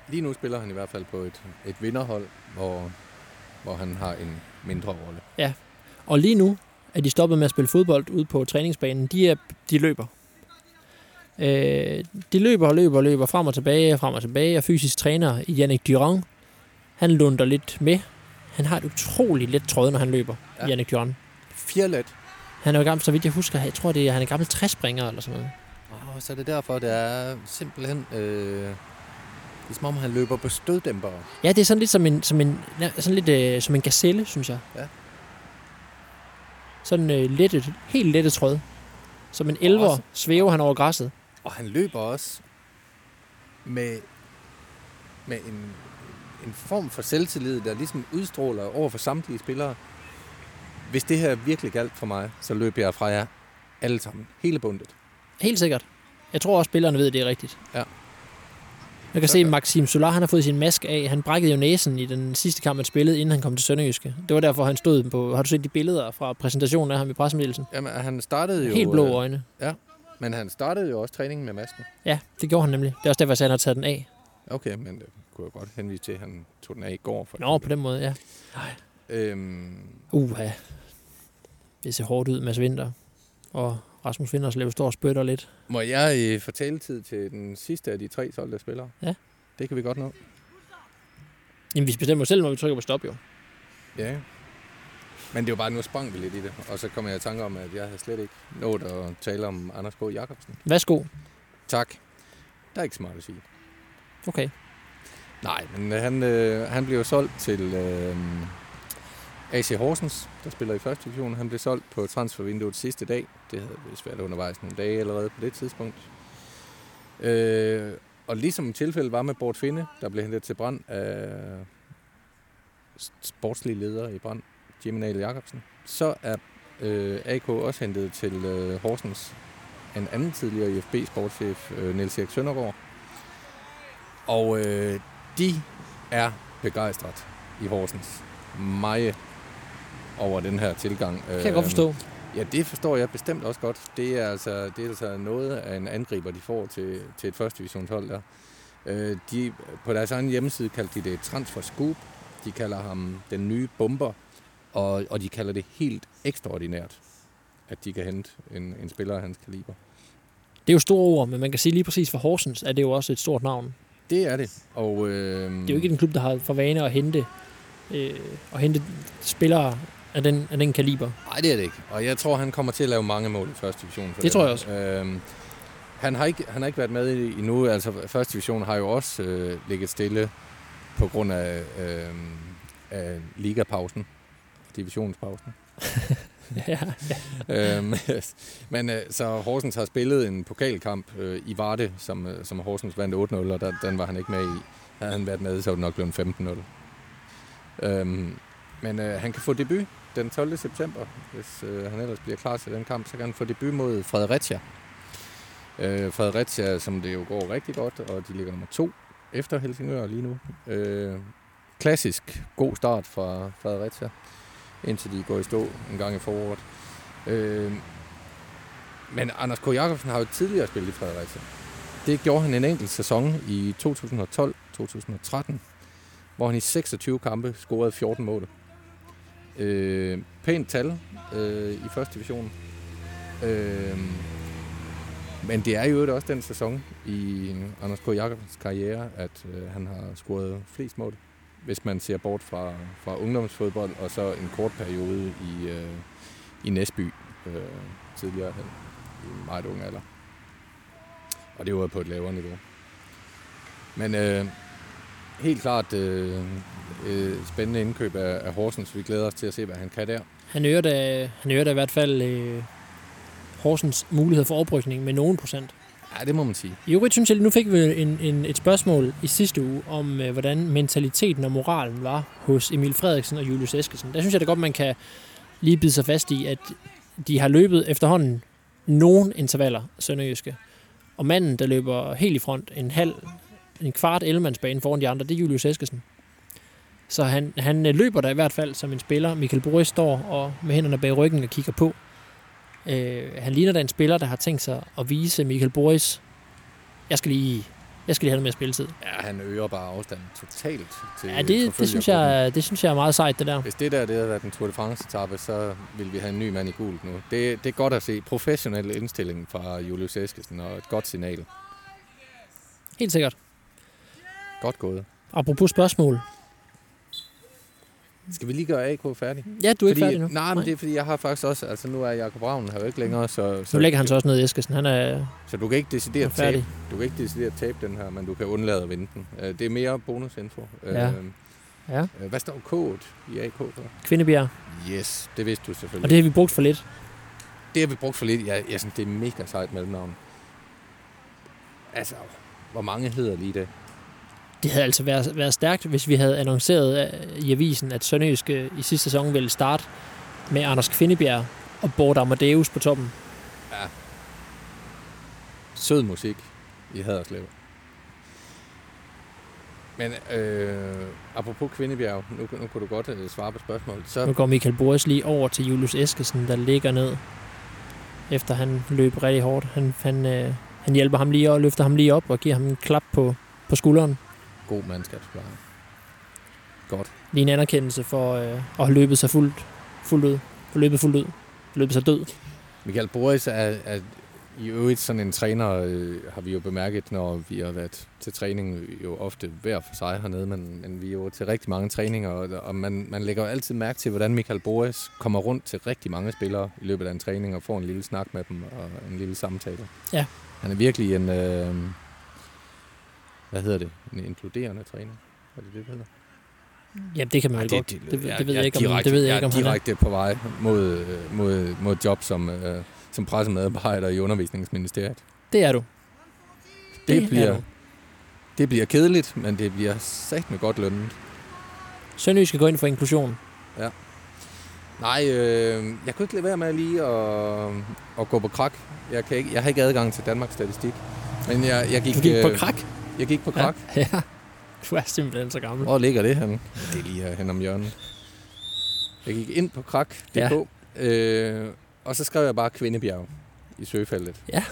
Lige nu spiller han i hvert fald på et, et vinderhold, hvor, hvor han har en mindre rolle. Og lige nu er de stoppet med at spille fodbold ude på træningsbanen. De, er, de løber. Øh, de løber og løber og løber frem og tilbage, frem og tilbage. Og fysisk træner Yannick Durand, han lunder lidt med. Han har et utroligt let tråd, når han løber, ja. Yannick Durand. Fjerlet. Han er jo gammel, så vidt jeg husker, jeg tror, det er, han er gammel træspringer eller sådan noget. Oh, så er det derfor, det er simpelthen... Øh, det er som om, han løber på støddæmpere. Ja, det er sådan lidt som en, som en, sådan lidt, øh, som en gazelle, synes jeg. Ja. Sådan øh, lettet, helt lettet tråd. Som en elver også- svæver han over græsset. Og han løber også med, med en, en form for selvtillid, der ligesom udstråler over for samtlige spillere. Hvis det her virkelig galt for mig, så løber jeg fra jer alle sammen. Hele bundet. Helt sikkert. Jeg tror også, spillerne ved, at det er rigtigt. Ja. Jeg kan se, at Maxim Solar han har fået sin maske af. Han brækkede jo næsen i den sidste kamp, han spillede, inden han kom til Sønderjyske. Det var derfor, han stod på... Har du set de billeder fra præsentationen af ham i pressemeddelelsen? Jamen, han startede jo... Helt blå øh, øjne. Men han startede jo også træningen med masken. Ja, det gjorde han nemlig. Det er også derfor, jeg sagde, at han har taget den af. Okay, men det kunne jeg godt henvise til, at han tog den af i går. For Nå, på den måde, ja. Øhm, Uha. Det ser hårdt ud, Mads Vinter. Og Rasmus Vinterslev står og spytter lidt. må jeg øh, få taletid til den sidste af de tre solgte spillere? Ja. Det kan vi godt nå. Jamen, vi bestemmer selv, når vi trykker på stop, jo. Ja. Men det var bare, nu sprang vi lidt i det. Og så kom jeg i tanke om, at jeg havde slet ikke nået at tale om Anders K. Jacobsen. Værsgo. Tak. Der er ikke så meget at sige. Okay. Nej, men øh, han, øh, han blev solgt til øh, AC Horsens, der spiller i første division. Han blev solgt på transfervinduet sidste dag. Det havde vist været undervejs nogle dage allerede på det tidspunkt. Øh, og ligesom tilfældet var med Bort Finde, der blev hentet til brand af sportslige leder i brand, Jimmy Nahl Jacobsen, så er øh, AK også hentet til øh, Horsens en anden tidligere IFB-sportschef, øh, Niels Erik Søndergaard. Og øh, de er begejstret i Horsens. Meget over den her tilgang. Kan jeg godt forstå. Ja, det forstår jeg bestemt også godt. Det er altså, det er altså noget af en angriber, de får til, til et første divisionshold der. Øh, de, på deres egen hjemmeside kaldte de det et transfer scoop. De kalder ham den nye bomber, og, og de kalder det helt ekstraordinært, at de kan hente en, en spiller af hans kaliber. Det er jo store ord, men man kan sige lige præcis for Horsens, at det jo også et stort navn. Det er det. Og, øh, Det er jo ikke en klub, der har for vane at hente, øh, at hente spillere af den, af den kaliber. Nej, det er det ikke. Og jeg tror, han kommer til at lave mange mål i første division. For Det tror jeg også. Øhm, han, har ikke, han har ikke været med i- endnu. Altså, første division har jo også øh, ligget stille på grund af, øh, af ligapausen. Divisionspausen. *laughs* ja, *laughs* øhm, men øh, så Horsens har spillet en pokalkamp øh, i Varde, som, øh, som Horsens vandt 8-0, og der, den var han ikke med i. Havde han været med, så var det nok blevet 15-0. Øhm, men øh, han kan få debut den 12. september, hvis øh, han ellers bliver klar til den kamp, så kan han få debut mod Fredericia. Øh, Fredericia, som det jo går rigtig godt, og de ligger nummer to efter Helsingør lige nu. Øh, klassisk god start fra Fredericia, indtil de går i stå en gang i foråret. Øh, men Anders K. Jacobsen har jo tidligere spillet i Fredericia. Det gjorde han en enkelt sæson i 2012-2013, hvor han i 26 kampe scorede 14 mål. Øh, pænt tal øh, i første division. Øh, men det er jo også den sæson i Anders K. Jacobsens karriere, at øh, han har scoret flest mål. Hvis man ser bort fra, fra ungdomsfodbold og så en kort periode i, øh, i Næsby øh, tidligere hen, i meget ung alder. Og det var på et lavere niveau. Men øh, helt klart øh, øh, spændende indkøb af, af Horsens. Vi glæder os til at se, hvad han kan der. han øger da, han øger da i hvert fald øh, Horsens mulighed for oprykning med nogen procent. Ja, det må man sige. I øvrigt synes jeg, nu fik vi en, en, et spørgsmål i sidste uge om, øh, hvordan mentaliteten og moralen var hos Emil Frederiksen og Julius Eskesen. Der synes jeg da godt, man kan lige bide sig fast i, at de har løbet efterhånden nogle intervaller, Sønderjyske. Og manden, der løber helt i front, en halv, en kvart ellemandsbane foran de andre, det er Julius Eskesen. Så han, han øh, løber der i hvert fald som en spiller. Michael Boris står og med hænderne bag ryggen og kigger på. Øh, han ligner da en spiller, der har tænkt sig at vise Michael Boris, jeg skal lige, jeg skal lige have noget mere spilletid. Ja, han øger bare afstanden totalt til Ja, det, det, synes jeg, det synes jeg er meget sejt, det der. Hvis det der det havde været den Tour de France-etappe, så vil vi have en ny mand i gult nu. Det, det er godt at se. Professionel indstilling fra Julius Eskesen og et godt signal. Helt sikkert. Godt gået. Apropos spørgsmål. Skal vi lige gøre AK færdig? Ja, du er ikke fordi, færdig nu. Nej, men det er fordi, jeg har faktisk også... Altså, nu er Jakob Ravn her jo ikke længere, så... Så lægger han så også ned i Eskesen. Han er, Så du kan ikke er decidere tabe, du kan ikke decidere tabe den her, men du kan undlade at vinde den. Øh, Det er mere bonusinfo. Ja. Øh, Ja. øh, Hvad står kodet i AK for? Kvindebjerg. Yes, det vidste du selvfølgelig. Og det har vi brugt for lidt. Det har vi brugt for lidt. Jeg, jeg synes, det er mega sejt mellemnavn. Altså, hvor mange hedder lige det? Det havde altså været, været stærkt, hvis vi havde annonceret øh, i avisen, at Sønderjyske i sidste sæson ville starte med Anders Kvindebjerg og Bort Amadeus på toppen. Sød musik i Haderslev. Men øh, apropos Kvindebjerg, nu, nu kunne du godt øh, svare på spørgsmålet. Så Nu går Michael Boris lige over til Julius Eskesen, der ligger ned, efter han løb rigtig hårdt. Han, han, øh, han hjælper ham lige og løfter ham lige op og giver ham en klap på, på skulderen. God mandskabspleje. Godt. Lige en anerkendelse for øh, at have løbet sig fuldt, fuldt ud. For løbet fuldt ud. Løbet sig død. Michael Boris er, er i øvrigt sådan en træner, øh, har vi jo bemærket, når vi har været til træning, jo ofte hver for sig hernede, men, men vi er jo til rigtig mange træninger, og, og man, man lægger jo altid mærke til, hvordan Michael Boris kommer rundt til rigtig mange spillere i løbet af en træning, og får en lille snak med dem, og en lille samtale. Ja. Han er virkelig en, øh, hvad hedder det, en inkluderende træner. Er det det, det hedder? Ja, det kan man vel godt. Det, det, det, ved jeg ikke, om, direkte, det ved jeg jeg ikke, om han er. direkte på vej mod, øh, mod, mod job som, øh, som pressemedarbejder i undervisningsministeriet. Det er du. Det, er bliver, du. det bliver kedeligt, men det bliver sagt med godt lønnet. Sønderjysk skal gå ind for inklusion. Nej, øh, jeg kunne ikke lade være med lige at, at gå på krak. Jeg, kan ikke, jeg har ikke adgang til Danmarks Statistik. Men jeg, jeg gik, Du gik på øh, krak. Jeg gik på krak. Ja. *laughs* ja. Du er simpelthen så gammel. Hvor ligger det henne? Det er lige her om hjørnet. Jeg gik ind på krak.dk, Ja. øh, og så skrev jeg bare Kvindebjerg i søgefeltet. Ja.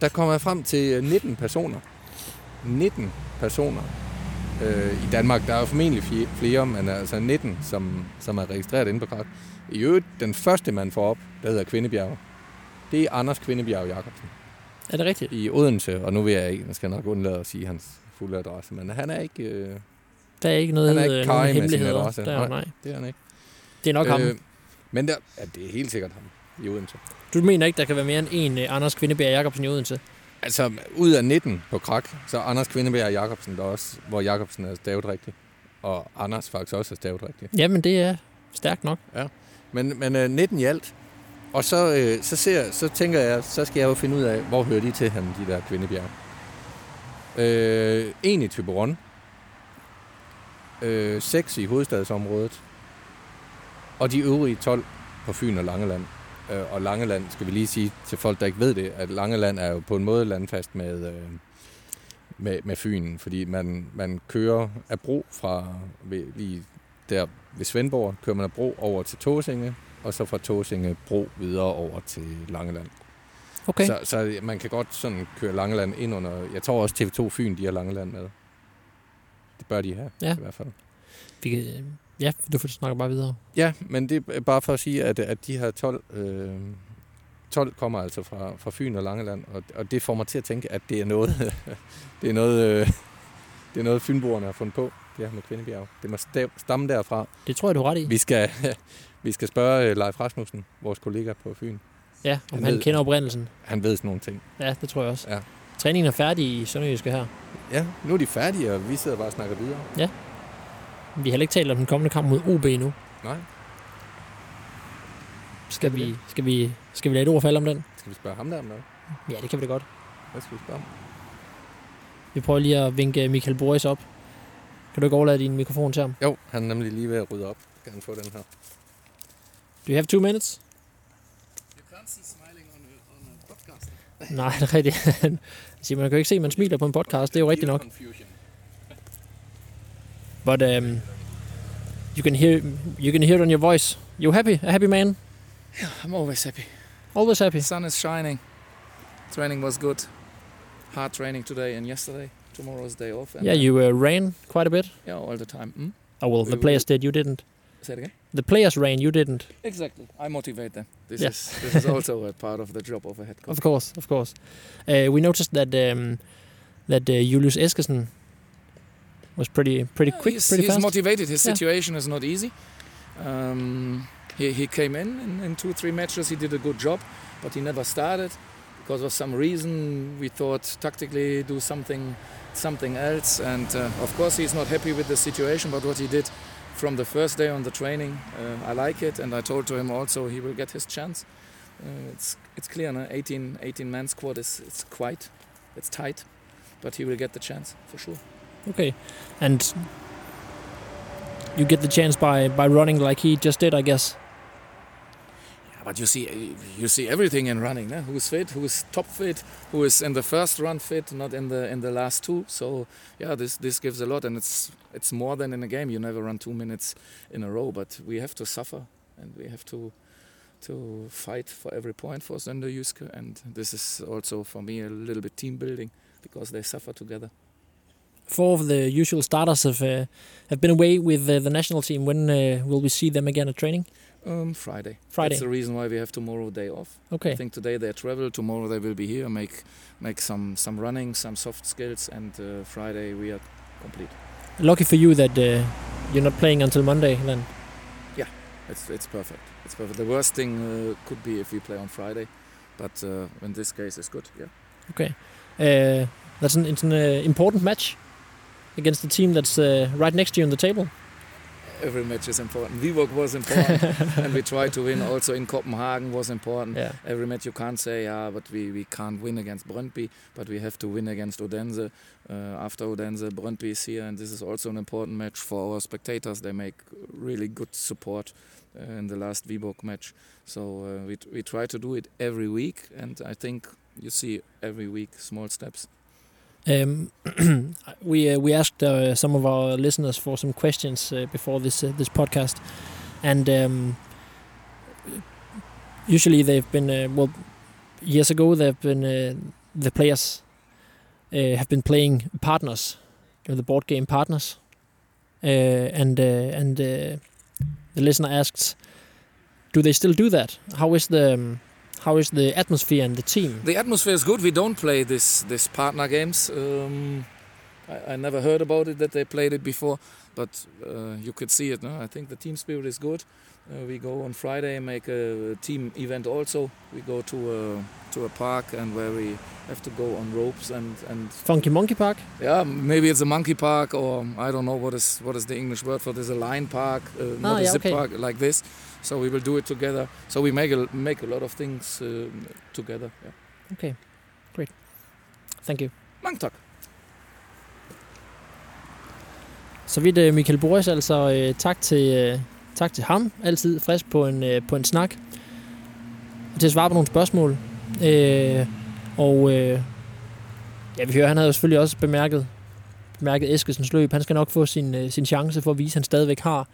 Der kommer jeg frem til øh, 19 personer. 19 personer øh, i Danmark. Der er jo formentlig flere, men altså 19, som, som er registreret inde på krak. I øvrigt, den første, man får op, der hedder Kvindebjerg, det er Anders Kvindebjerg Jacobsen Er det rigtigt? i Odense. Og nu vil jeg ikke, jeg skal nok undlade at sige hans fulde adresse, men han er ikke... Øh, Der er ikke noget, Han er ikke øh, nogen hemmeligheder. adresse. Der, Nej. nej. Det er han ikke. Det er nok øh, ham. Men der, ja, det er helt sikkert ham i Odense. Du mener ikke, der kan være mere end en uh, Anders Kvindebjerg Jacobsen i Odense? Altså, ud af 19 på krak, så er Anders Kvindebjerg Jacobsen der også, hvor Jacobsen er stavet rigtigt. Og Anders faktisk også er stavet rigtigt. Jamen, det er stærkt nok. Men, men uh, 19 i alt. Og så, øh, så, ser, så tænker jeg, så skal jeg jo finde ud af, hvor hører de til han, de der kvindebjerg. Øh, en i Tyberon. Øh, seks i hovedstadsområdet. Og de øvrige 12 på Fyn og Langeland. Øh, og Langeland, skal vi lige sige til folk, der ikke ved det, at Langeland er jo på en måde landfast med, øh, med, med Fyn, fordi man, man kører af bro fra ved, lige der ved Svendborg, kører man af bro over til Tåsinge, og så fra Tåsinge bro videre over til Langeland. Okay. Så, så man kan godt sådan køre Langeland ind under... Jeg tror også TV2 Fyn, de har Langeland med. Det bør de have, Ja. i hvert fald. Vi kan, ja, du får snakke bare videre. Ja, men det er bare for at sige, at, at de her 12, øh, 12 kommer altså fra, fra Fyn og Langeland, og, og det får mig til at tænke, at det er noget, *laughs* det er noget, øh, det er noget Fynboerne har fundet på, det her med Kvindebjerg. Det må stamme derfra. Det tror jeg, du har ret i. Vi skal, vi skal spørge øh, Leif Rasmussen, vores kollega på Fyn. Ja, om Han han ved- kender oprindelsen. Han ved sådan nogle ting. Ja, det tror jeg også. Ja. Træningen er færdig i Sønderjyske her. Ja, nu er de færdige, og vi sidder bare og snakker videre. Vi har heller ikke talt om den kommende kamp mod OB nu. Nej, Skal vi vi, skal vi, skal vi lade et ord falde om den? skal vi spørge ham der om noget? Ja, det kan vi da godt. Hvad skal vi spørge om? Vi prøver lige at vinke Michael Boris op. Kan du ikke overlade din mikrofon til ham? Jo, han er nemlig lige ved at rydde op. Kan han få den her? Do you have two minutes? You can't see smiling on a, on a podcast. *laughs* Nej, det er rigtigt. *laughs* Simon, man kan jo ikke se, at man smiler på en podcast. Det er jo rigtigt nok. But um, you can hear you can hear it on your voice. You happy? A happy man? I'm always happy. Always happy. The sun is shining. Training was good. Hard training today and yesterday. Tomorrow's day off. And Yeah, you uh, ran quite a bit. Yeah, all the time. Hmm? Oh well, the players did. You didn't. Say it again. The players ran. You didn't. Exactly. I motivate them. This Yeah. is this is also a part of the job of a head coach. Of course, of course. Uh, we noticed that um, that uh, Julius Eskesen was pretty pretty Yeah, quick, he's, pretty he's fast. motivated. His Yeah. situation is not easy. Um, he, he came in, in in two three matches. He did a good job, but he never started because of some reason. We thought tactically do something something else, and uh, of course he's not happy with the situation. But what he did from the first day on the training, uh, I like it, and I told to him also he will get his chance. Uh, it's it's clear, no? 18 18 man squad is it's quite it's tight, but he will get the chance for sure. Okay, and you get the chance by by running like he just did, I guess. But you see, you see everything in running. No? Who's fit? Who's top fit? Who is in the first run fit? Not in the in the last two. So yeah, this this gives a lot, and it's it's more than in a game. You never run two minutes in a row, but we have to suffer, and we have to to fight for every point for Sönderjyske, and this is also for me a little bit team building because they suffer together. Four of the usual starters have uh, have been away with uh, the national team. When uh, will we see them again at training? Um, Friday. Friday. That's the reason why we have tomorrow day off. Okay. I think today they travel. Tomorrow they will be here, make make some some running, some soft skills, and uh, Friday we are complete. Lucky for you that uh, you're not playing until Monday. Then. Yeah, it's it's perfect. It's perfect. The worst thing uh, could be if we play on Friday, but uh, in this case it's good. Yeah. Okay. Uh, that's an it's an uh, important match against the team that's uh, right next to you on the table. Every match is important. Viborg was important, *laughs* and we tried to win. Also in Copenhagen was important. Yeah. Every match you can't say, yeah, but we, we can't win against Brøndby, but we have to win against Odense. Uh, after Odense, Brøndby is here, and this is also an important match for our spectators. They make really good support uh, in the last Viborg match. So uh, we, we try to do it every week, and I think you see every week small steps. Um, *clears throat* we uh, we asked uh, some of our listeners for some questions uh, before this uh, this podcast, and um, usually they've been uh, well years ago they've been uh, the players have been playing partners, you know, the board game partners, and and the listener asks, do they still do that? How is the um, how is the atmosphere and the team? The atmosphere is good. We don't play this this partner games. Um, I, I never heard about it that they played it before, but uh, you could see it. No? I think the team spirit is good. Uh, we go on Friday and make a team event also. We go to a to a park and where we have to go on ropes and and Funky Monkey Park? yeah maybe it's a monkey park or I don't know what is what is the English word for this a line park uh, not Ah, a yeah, zip okay. park like this. So we will do it together. So we make a make a lot of things uh, together. Yeah. Okay, great. Thank you. Mange tak. Så vidt øh, Michael Boris, altså øh, tak til, øh, tak til ham. Altid frisk på en, på en snak. Og til at svare på nogle spørgsmål. Øh, og øh, ja, vi hører, han havde jo selvfølgelig også bemærket, bemærket Eskelsens løb. Han skal nok få sin, sin chance for at vise, at han stadigvæk har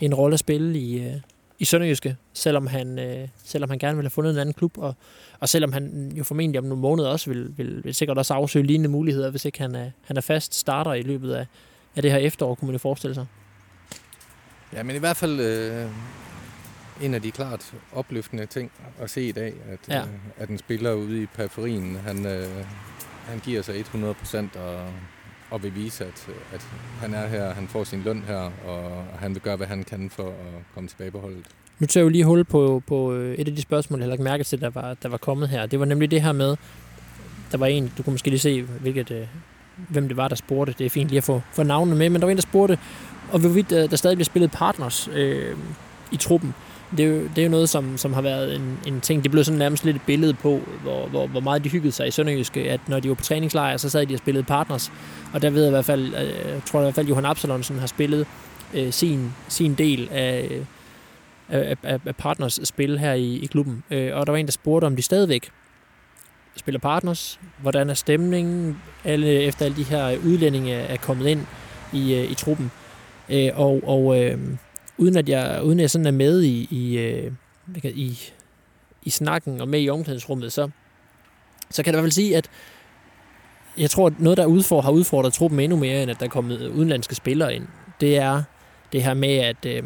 en rolle at spille i, i Sønderjyske, selvom han, øh, selvom han gerne vil have fundet en anden klub, og, og selvom han jo formentlig om nogle måneder også vil, vil, vil sikkert også afsøge lignende muligheder, hvis ikke han er, han er fast starter i løbet af, af det her efterår, kunne man jo forestille sig. Ja, men i hvert fald øh, en af de klart opløftende ting at se i dag, at, Ja. øh, at en spiller ude i periferien, han, øh, han giver sig 100 procent og, og vil vise, at, at han er her, han får sin løn her, og han vil gøre, hvad han kan for at komme tilbage på holdet. Nu tager jeg jo lige hul på, på øh, et af de spørgsmål, jeg heller ikke mærke til, der var, der var kommet her. Det var nemlig det her med, der var en, du kunne måske lige se, hvilket, øh, hvem det var, der spurgte. Det er fint lige at få, få navnene med, men der var en, der spurgte, og hvorvidt øh, der stadig bliver spillet partners øh, i truppen. Det er, jo, det er jo noget, som, som har været en, en ting. Det blev sådan nærmest lidt et billede på, hvor, hvor, hvor meget de hyggede sig i Sønderjyske, at når de var på træningslejr, så sad de og spillede partners. Og der ved jeg i hvert fald, øh, jeg tror i hvert fald, Johan Absalonsen har spillet øh, sin, sin del af, af, af, af partners spil her i, i klubben. Øh, og der var en, der spurgte, om de stadigvæk spiller partners. Hvordan er stemningen, alle, efter alle de her udlændinge er kommet ind i, øh, i truppen. Øh, og og øh, uden at jeg uden at jeg sådan er med i, i, øh, i, i snakken og med i omklædningsrummet, så, så kan jeg i hvert fald sige, at jeg tror, at noget, der udfordrer, har udfordret truppen endnu mere, end at der er kommet udenlandske spillere ind, det er det her med, at, øh,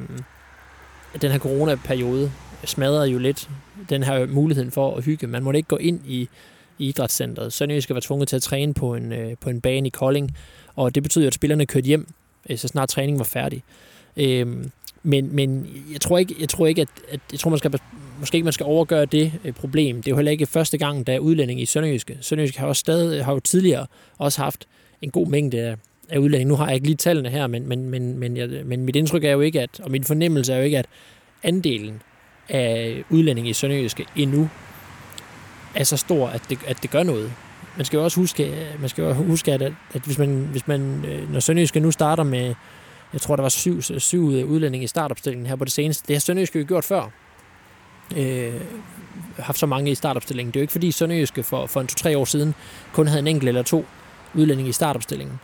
at den her coronaperiode smadrede jo lidt den her muligheden for at hygge. Man måtte ikke gå ind i, i idrætscenteret. Sønderjysk skal være tvunget til at træne på en, øh, på en bane i Kolding, og det betyder at spillerne kørte hjem, øh, så snart træningen var færdig. Øh, men, men jeg tror ikke, jeg tror ikke at, at jeg tror, man skal, måske ikke man skal overgøre det øh, problem. Det er jo heller ikke første gang, der er udlænding i Sønderjyske. Sønderjyske har, også stadig, har jo tidligere også haft en god mængde af, af udlænding. Nu har jeg ikke lige tallene her, men, men, men, men, jeg, men mit indtryk er jo ikke, at, og min fornemmelse er jo ikke, at andelen af udlændinge i Sønderjyske endnu er så stor, at det, at det gør noget. Man skal jo også huske, man skal jo huske at, at hvis man, hvis man, øh, når Sønderjyske nu starter med, jeg tror, der var syv, syv udlændinge i startopstillingen her på det seneste. Det har Sønderjyske jo gjort før. Øh, haft så mange i startopstillingen. Det er jo ikke fordi Sønderjyske for, for en to-tre år siden kun havde en enkelt eller to udlændinge i startopstillingen.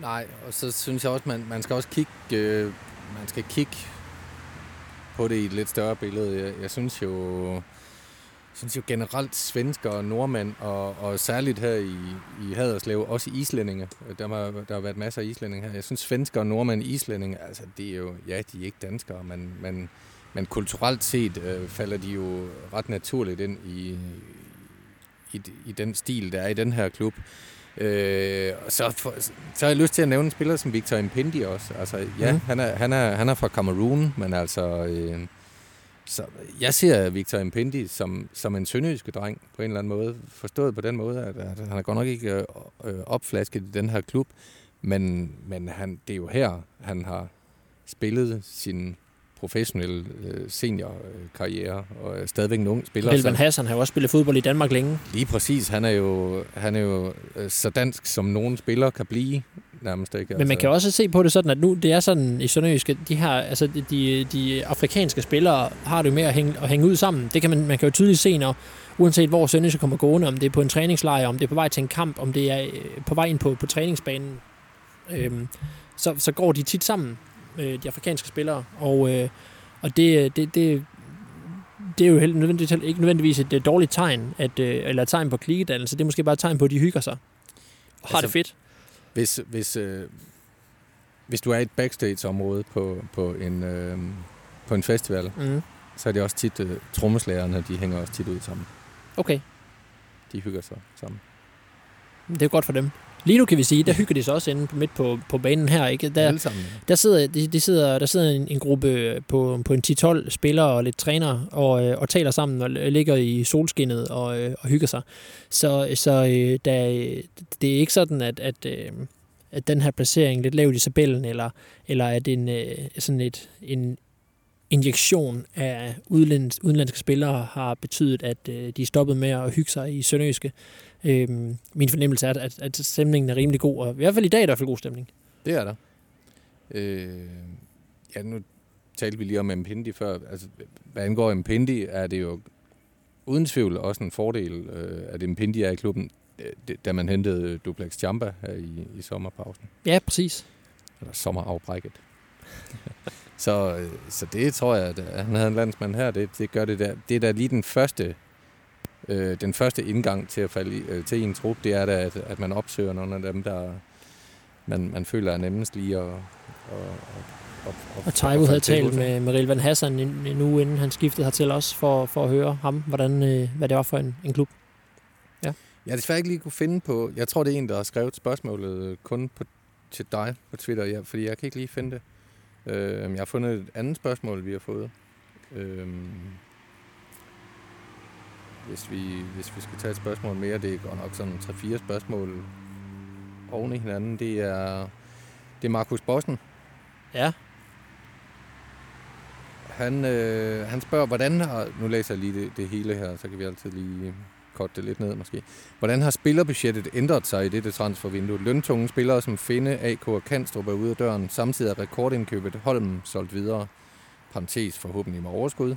Nej, og så synes jeg også, man, man skal også kigge, øh, man skal kigge på det i et lidt større billede. Jeg, jeg synes jo, synes jo generelt svensker og nordmænd, og, og særligt her i, i Haderslev, også islændinge. Der har, der har været masser af islændinge her. Jeg synes svensker og nordmænd islændinge, altså det er jo, ja, de er ikke danskere, men, men, men kulturelt set øh, falder de jo ret naturligt ind i, i, i den stil, der er i den her klub. Øh, og så, for, så har jeg lyst til at nævne en spiller som Victor Impendi også. Altså, ja, mm. han, er, han, er, han er fra Cameroon, men altså... Øh, så jeg ser Victor Impendi som, som en sønderjyske dreng på en eller anden måde. Forstået på den måde, at, at han er godt nok ikke øh, øh, opflasket i den her klub, men, men han, det er jo her, han har spillet sin professionelle øh, seniorkarriere, og er stadigvæk en ung spiller. Helvan så- Hassan har jo også spillet fodbold i Danmark længe. Lige præcis. Han er jo, han er jo øh, så dansk, som nogen spiller kan blive, nærmest ikke? Altså, Men man kan også se på det sådan, at nu det er sådan i Sønderjyske, de her, altså de- de, afrikanske spillere har det jo med at hænge, at hænge ud sammen. Det kan man, man kan jo tydeligt se, når uanset hvor Sønderjyske kommer gående, om det er på en træningslejr, om det er på vej til en kamp, om det er øh, på vej ind på, på træningsbanen, øhm, så, så går de tit sammen, øh, de afrikanske spillere. Og, øh, og det, det, det, det er jo helt nødvendigvis, ikke nødvendigvis et øh, dårligt tegn, at, øh, eller et tegn på klikedannelse. Det er måske bare et tegn på, at de hygger sig. Og har Altså, det fedt. Hvis, hvis, øh, hvis du er i et backstage-område på, på, en, øh, på en festival, Mm. så er det også tit, øh, trommeslagerne, de hænger også tit ud sammen. Okay, De hygger sig sammen. det er godt for dem. Lige nu kan vi sige, der hygger de sig også inde midt på, på banen her. Ikke? Der, der sidder, de, de sidder, der sidder en, en gruppe på, på en 10-12 spillere og lidt trænere og, øh, og taler sammen og ligger i solskinnet og, øh, og hygger sig. Så, så øh, der, det er ikke sådan, at, at, at den her placering lidt lavt i tabellen, eller, eller at en, sådan et, en injektion af udenlandske spillere har betydet, at øh, de er stoppet med at hygge sig i Sønderjyske. Øh, min fornemmelse er, at, at stemningen er rimelig god, og i hvert fald i dag er der i hvert fald god stemning. Det er der. Øh, ja, nu talte vi lige om Mpindi før. Altså, hvad angår Mpindi, er det jo uden tvivl også en fordel, øh, at Mpindi er i klubben, øh, da man hentede Duplex Jamba her i, i sommerpausen. Ja, præcis. Eller sommerafbrækket. *laughs* så, øh, så det tror jeg, at han havde en landsmand her, det, det gør det der. Det er da lige den første øh, den første indgang til at falde i, øh, til en trup, det er da, at, at man opsøger nogle af dem, der man, man føler er nemmest lige at... at, at og Taivo havde talt med, med Rilvan Hassan en, en uge inden han skiftede hertil også, for, for at høre ham, hvordan, øh, hvad det var for en, en klub. Ja. Jeg har desværre ikke lige kunne finde på... Jeg tror, det er en, der har skrevet spørgsmålet kun på, til dig på Twitter, ja, fordi jeg kan ikke lige finde det. Øh, jeg har fundet et andet spørgsmål, vi har fået. Øh, hvis vi, hvis vi skal tage et spørgsmål mere, det er godt nok sådan 3-4 spørgsmål oven i hinanden. Det er, det er Markus Bossen. Ja. Han, øh, han spørger, hvordan har... Nu læser jeg lige det, det hele her, så kan vi altid lige korte det lidt ned måske. Hvordan har spillerbudgettet ændret sig i dette transfervindue? Løntunge spillere som Finde, AK og Kanstrup er ude af døren. Samtidig er rekordindkøbet Holm solgt videre. Parentes forhåbentlig med overskud.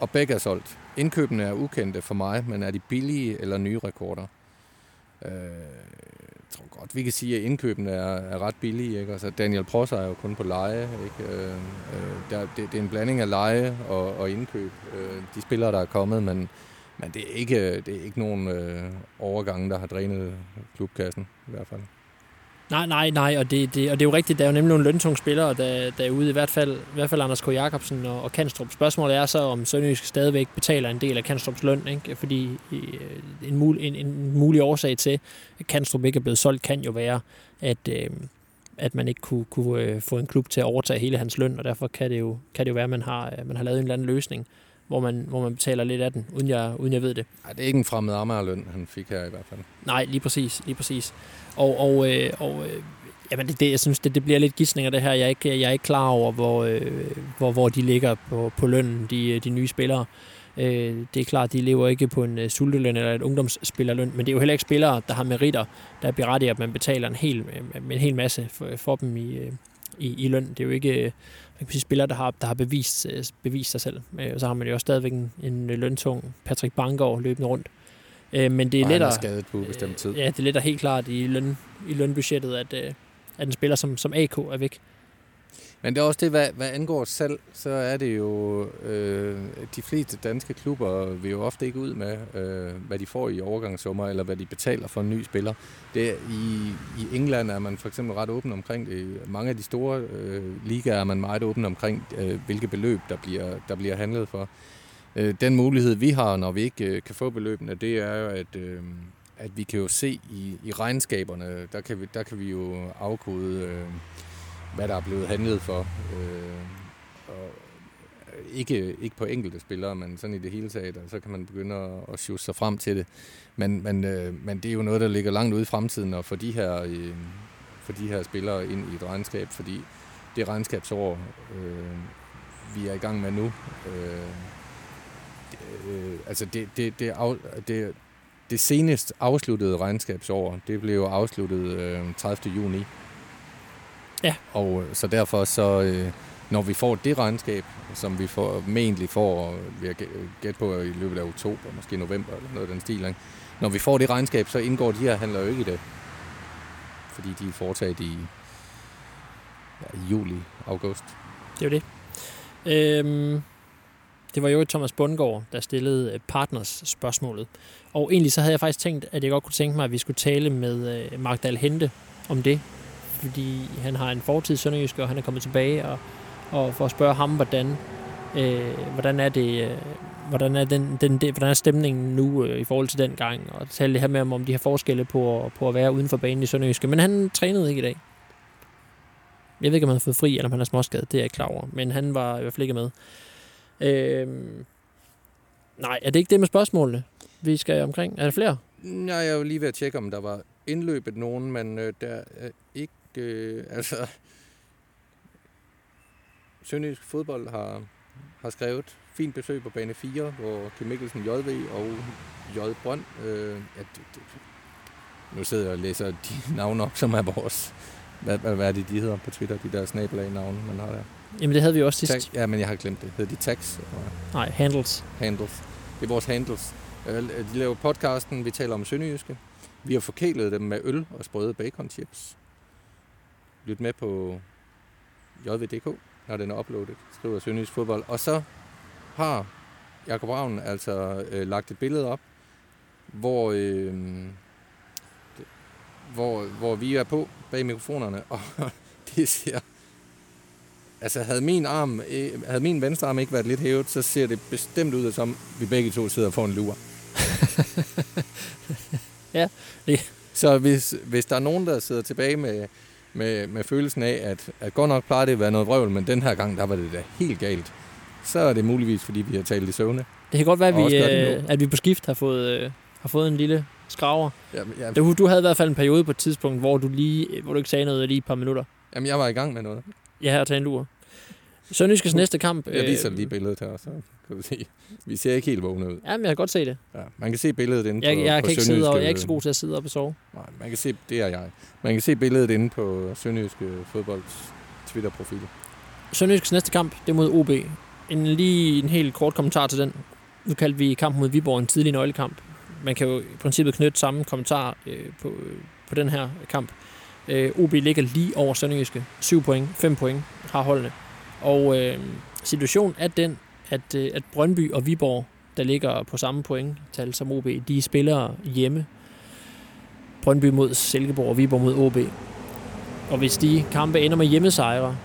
Og begge er solgt. Indkøbene er ukendte for mig, men er de billige eller nye rekorder? Øh, jeg tror godt, vi kan sige, at indkøbene er, er ret billige. Ikke? Altså, Daniel Prosser er jo kun på leje. Ikke? Øh, øh der, det, det er en blanding af leje og, og indkøb. Øh, de spillere, der er kommet, men, men det, er ikke, det er ikke nogen øh, overgange, der har drænet klubkassen i hvert fald. Nej, nej, nej, og det, det, og det er jo rigtigt, der er jo nemlig nogle løntunge spillere, der, der er ude, i hvert fald, i hvert fald Anders K. Jacobsen og, og Kanstrup. Spørgsmålet er så, om Sønderjysk stadigvæk betaler en del af Kanstrups løn, ikke? fordi øh, en, mul, en, en mulig årsag til, at Kanstrup ikke er blevet solgt, kan jo være, at, øh, at man ikke kunne, kunne øh, få en klub til at overtage hele hans løn, og derfor kan det jo, kan det jo være, at man har, øh, man har lavet en eller anden løsning, hvor man, hvor man betaler lidt af den, uden jeg, uden jeg ved det. Nej, det er ikke en fremmed Amager-løn, han fik her i hvert fald. Nej, lige præcis. Lige præcis. Og, og, øh, og øh, jamen det, det, jeg synes, det, det bliver lidt gidsninger det her. Jeg er ikke, jeg er ikke klar over, hvor, øh, hvor, hvor de ligger på, på lønnen, de, de nye spillere. Øh, det er klart, de lever ikke på en uh, sulteløn eller et ungdomsspillerløn, men det er jo heller ikke spillere, der har meritter, der berettiger, at man betaler en hel, en hel masse for, for dem i, i, i løn. Det er jo ikke man kan sige, spillere, der har, der har bevist, bevist sig selv. Og så har man jo også stadigvæk en, en løntung Patrick Bangor løbende rundt. Øh, men det er lettere... skadet på bestemt tid. Ja, det er lettere helt klart i, løn, i lønbudgettet, at, øh, at en spiller som, som AK er væk. Men det er også det, hvad, hvad angår salg, så er det jo, øh, de fleste danske klubber vil jo ofte ikke ud med, øh, hvad de får i overgangssummer, eller hvad de betaler for en ny spiller. Det, i, I England er man for eksempel ret åben omkring det. Mange af de store øh, ligaer er man meget åben omkring, øh, hvilke beløb der bliver, der bliver handlet for. Øh, den mulighed, vi har, når vi ikke øh, kan få beløbene, det er jo, at, øh, at vi kan jo se i, i regnskaberne, der kan, vi, der kan vi jo afkode, øh, hvad der er blevet handlet for. Øh, og øh, ikke, ikke på enkelte spillere, men sådan i det hele taget, så kan man begynde at, at sjusse sig frem til det. Men, men, øh, men det er jo noget, der ligger langt ude i fremtiden, og for de her, øh, for de her spillere ind i et regnskab, fordi det regnskabsår, øh, vi er i gang med nu, øh, øh, altså det, det, det, af, det, det senest afsluttede regnskabsår, det blev afsluttet øh, 30. juni. Ja. Og øh, så derfor så, øh, når vi får det regnskab, som vi får, egentlig får, vi har gæt på i løbet af oktober, måske november eller noget af den stil, ikke? når vi får det regnskab, så indgår de her handler jo ikke i det. Fordi de er foretaget i, ja, i juli, august. Det er jo det. Øhm, det var jo Thomas Bundgaard, der stillede øh, partners spørgsmålet. Og egentlig så havde jeg faktisk tænkt, at jeg godt kunne tænke mig, at vi skulle tale med Magdal Hente om det. Fordi han har en fortid i og han er kommet tilbage, og, og for at spørge ham, hvordan, øh, hvordan er det, øh, hvordan er, den, den, det, hvordan er stemningen nu øh, i forhold til den gang, og tale det her med, om, om de har forskelle på, på at være uden for banen i Sønderjyske. Men han trænede ikke i dag. Jeg ved ikke, om han har fået fri, eller om han er småskadet. Det er jeg ikke klar over. Men han var i hvert fald ikke med. Øh, nej, er det ikke det med spørgsmålene, vi skal omkring? Er der flere? Nej, jeg var lige ved at tjekke, om der var indløbet nogen, men øh, der er ikke... Øh, altså... Sønderjysk fodbold har, har skrevet fint besøg på bane 4, hvor Kim Mikkelsen JV og J. Brønd... Øh, ja, det, det, nu sidder jeg og læser de *laughs* navne op, som er vores... Hvad, hvad, hvad er det, de hedder på Twitter? De der snabelag-navne, man har der. Jamen, det havde vi også sidst. Tag, ja, men jeg har glemt det. Hedder de tags? Nej, handles. Handles. Det er vores handles. Øh, De laver podcasten, vi taler om Sønderjyske. Vi har forkælet dem med øl og sprøde bacon chips. Lyt med på jv.dk, når den er uploadet, skriver Sønderjysk fodbold. Og så har Jakob Ravn altså øh, lagt et billede op, hvor, øh, hvor, hvor vi er på bag mikrofonerne, og *laughs* det ser... Altså, havde min, arm, øh, havde min venstre arm ikke været lidt hævet, så ser det bestemt ud, som vi begge to sidder får en lur. *laughs* Ja, Så hvis, hvis der er nogen, der sidder tilbage med, med, med følelsen af, at, at godt nok plejer det at være noget vrøvl, men den her gang, der var det da helt galt, så er det muligvis, fordi vi har talt i søvne. Det kan godt være, at vi, øh, at vi på skift har fået, øh, har fået en lille skraver. Jamen, jeg, Du, du havde i hvert fald en periode på et tidspunkt, hvor du lige hvor du ikke sagde noget lige et par minutter. jamen, jeg var i gang med noget. Jeg har taget en lur. Sønderjyskes næste kamp... Jeg viser lige billedet her, så kan du se. Vi ser ikke helt vågne ud. Ja, men jeg kan godt se det. Ja, man kan se billedet inde Jeg, på, jeg, på kan ikke sidde og, jeg er ikke så god til at sidde op og sove. Nej, man kan se, det er jeg. Man kan se billedet inde på Sønderjyske fodbolds Twitter-profil. Sønderjyskes næste kamp, det er mod OB. En, lige en helt kort kommentar til den. Nu kaldte vi kampen mod Viborg en tidlig nøglekamp. Man kan jo i princippet knytte samme kommentar øh, på, på den her kamp. Øh, OB ligger lige over Sønderjyske. 7 point, 5 point har holdene. Og øh, situationen er den, at, øh, at Brøndby og Viborg, der ligger på samme pointtal som OB, de spiller hjemme. Brøndby mod Silkeborg og Viborg mod OB. Og hvis de kampe ender med hjemmesejre,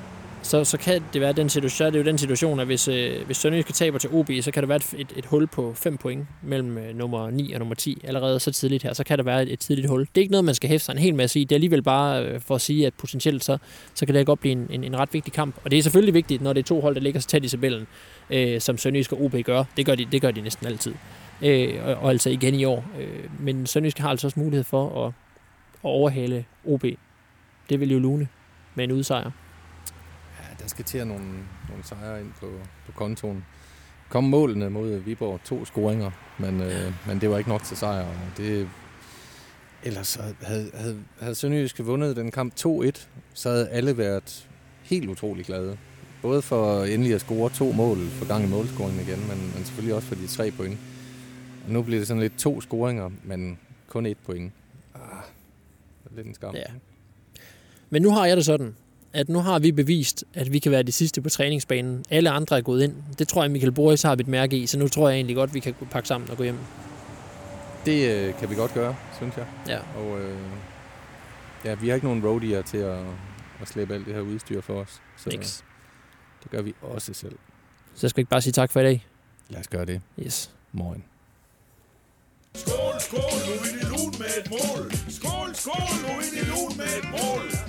så, så kan det være den situation, så er det jo den situation, at hvis, øh, hvis Sønderjyske taber til OB, så kan der være et, et, et hul på 5 point mellem øh, nummer 9 og nummer 10 allerede så tidligt her. Så kan der være et, et tidligt hul. Det er ikke noget, man skal hæfte sig en hel masse i. Det er alligevel bare øh, for at sige, at potentielt så, så kan det godt blive en, en, en ret vigtig kamp. Og det er selvfølgelig vigtigt, når det er to hold, der ligger så tæt i tabellen, øh, som Sønderjyske og OB gør. Det gør de, det gør de næsten altid. Øh, og, og altså igen i år. Øh, men Sønderjyske har altså også mulighed for at, at overhale OB. Det vil jo lune med en udsejr. At nogle, nogle sejre ind på, på kontoen. Kom målene mod Viborg, to scoringer, men, øh, men det var ikke nok til sejr. Det, ellers havde, havde, havde Sønderjyske vundet den kamp 2-1, så havde alle været helt utrolig glade. Både for endelig at score to mål for gang i målscoringen igen, men, men selvfølgelig også for de tre point. Og nu bliver det sådan lidt to scoringer, men kun et point. Ah, det er lidt en skam. Ja. Men nu har jeg det sådan, at nu har vi bevist, at vi kan være de sidste på træningsbanen. Alle andre er gået ind. Det tror jeg, Michael Boris har et mærke i, så nu tror jeg egentlig godt, vi kan pakke sammen og gå hjem. Det øh, kan vi godt gøre, synes jeg. Ja. Og øh, ja, vi har ikke nogen roadier til at, at slæbe alt det her udstyr for os. Så Niks. det gør vi også selv. Så jeg skal ikke bare sige tak for i dag. Lad os gøre det. Yes. Morgen. Skål, skål, nu er det lun med et mål. Skål, skål, nu er det lun med et mål.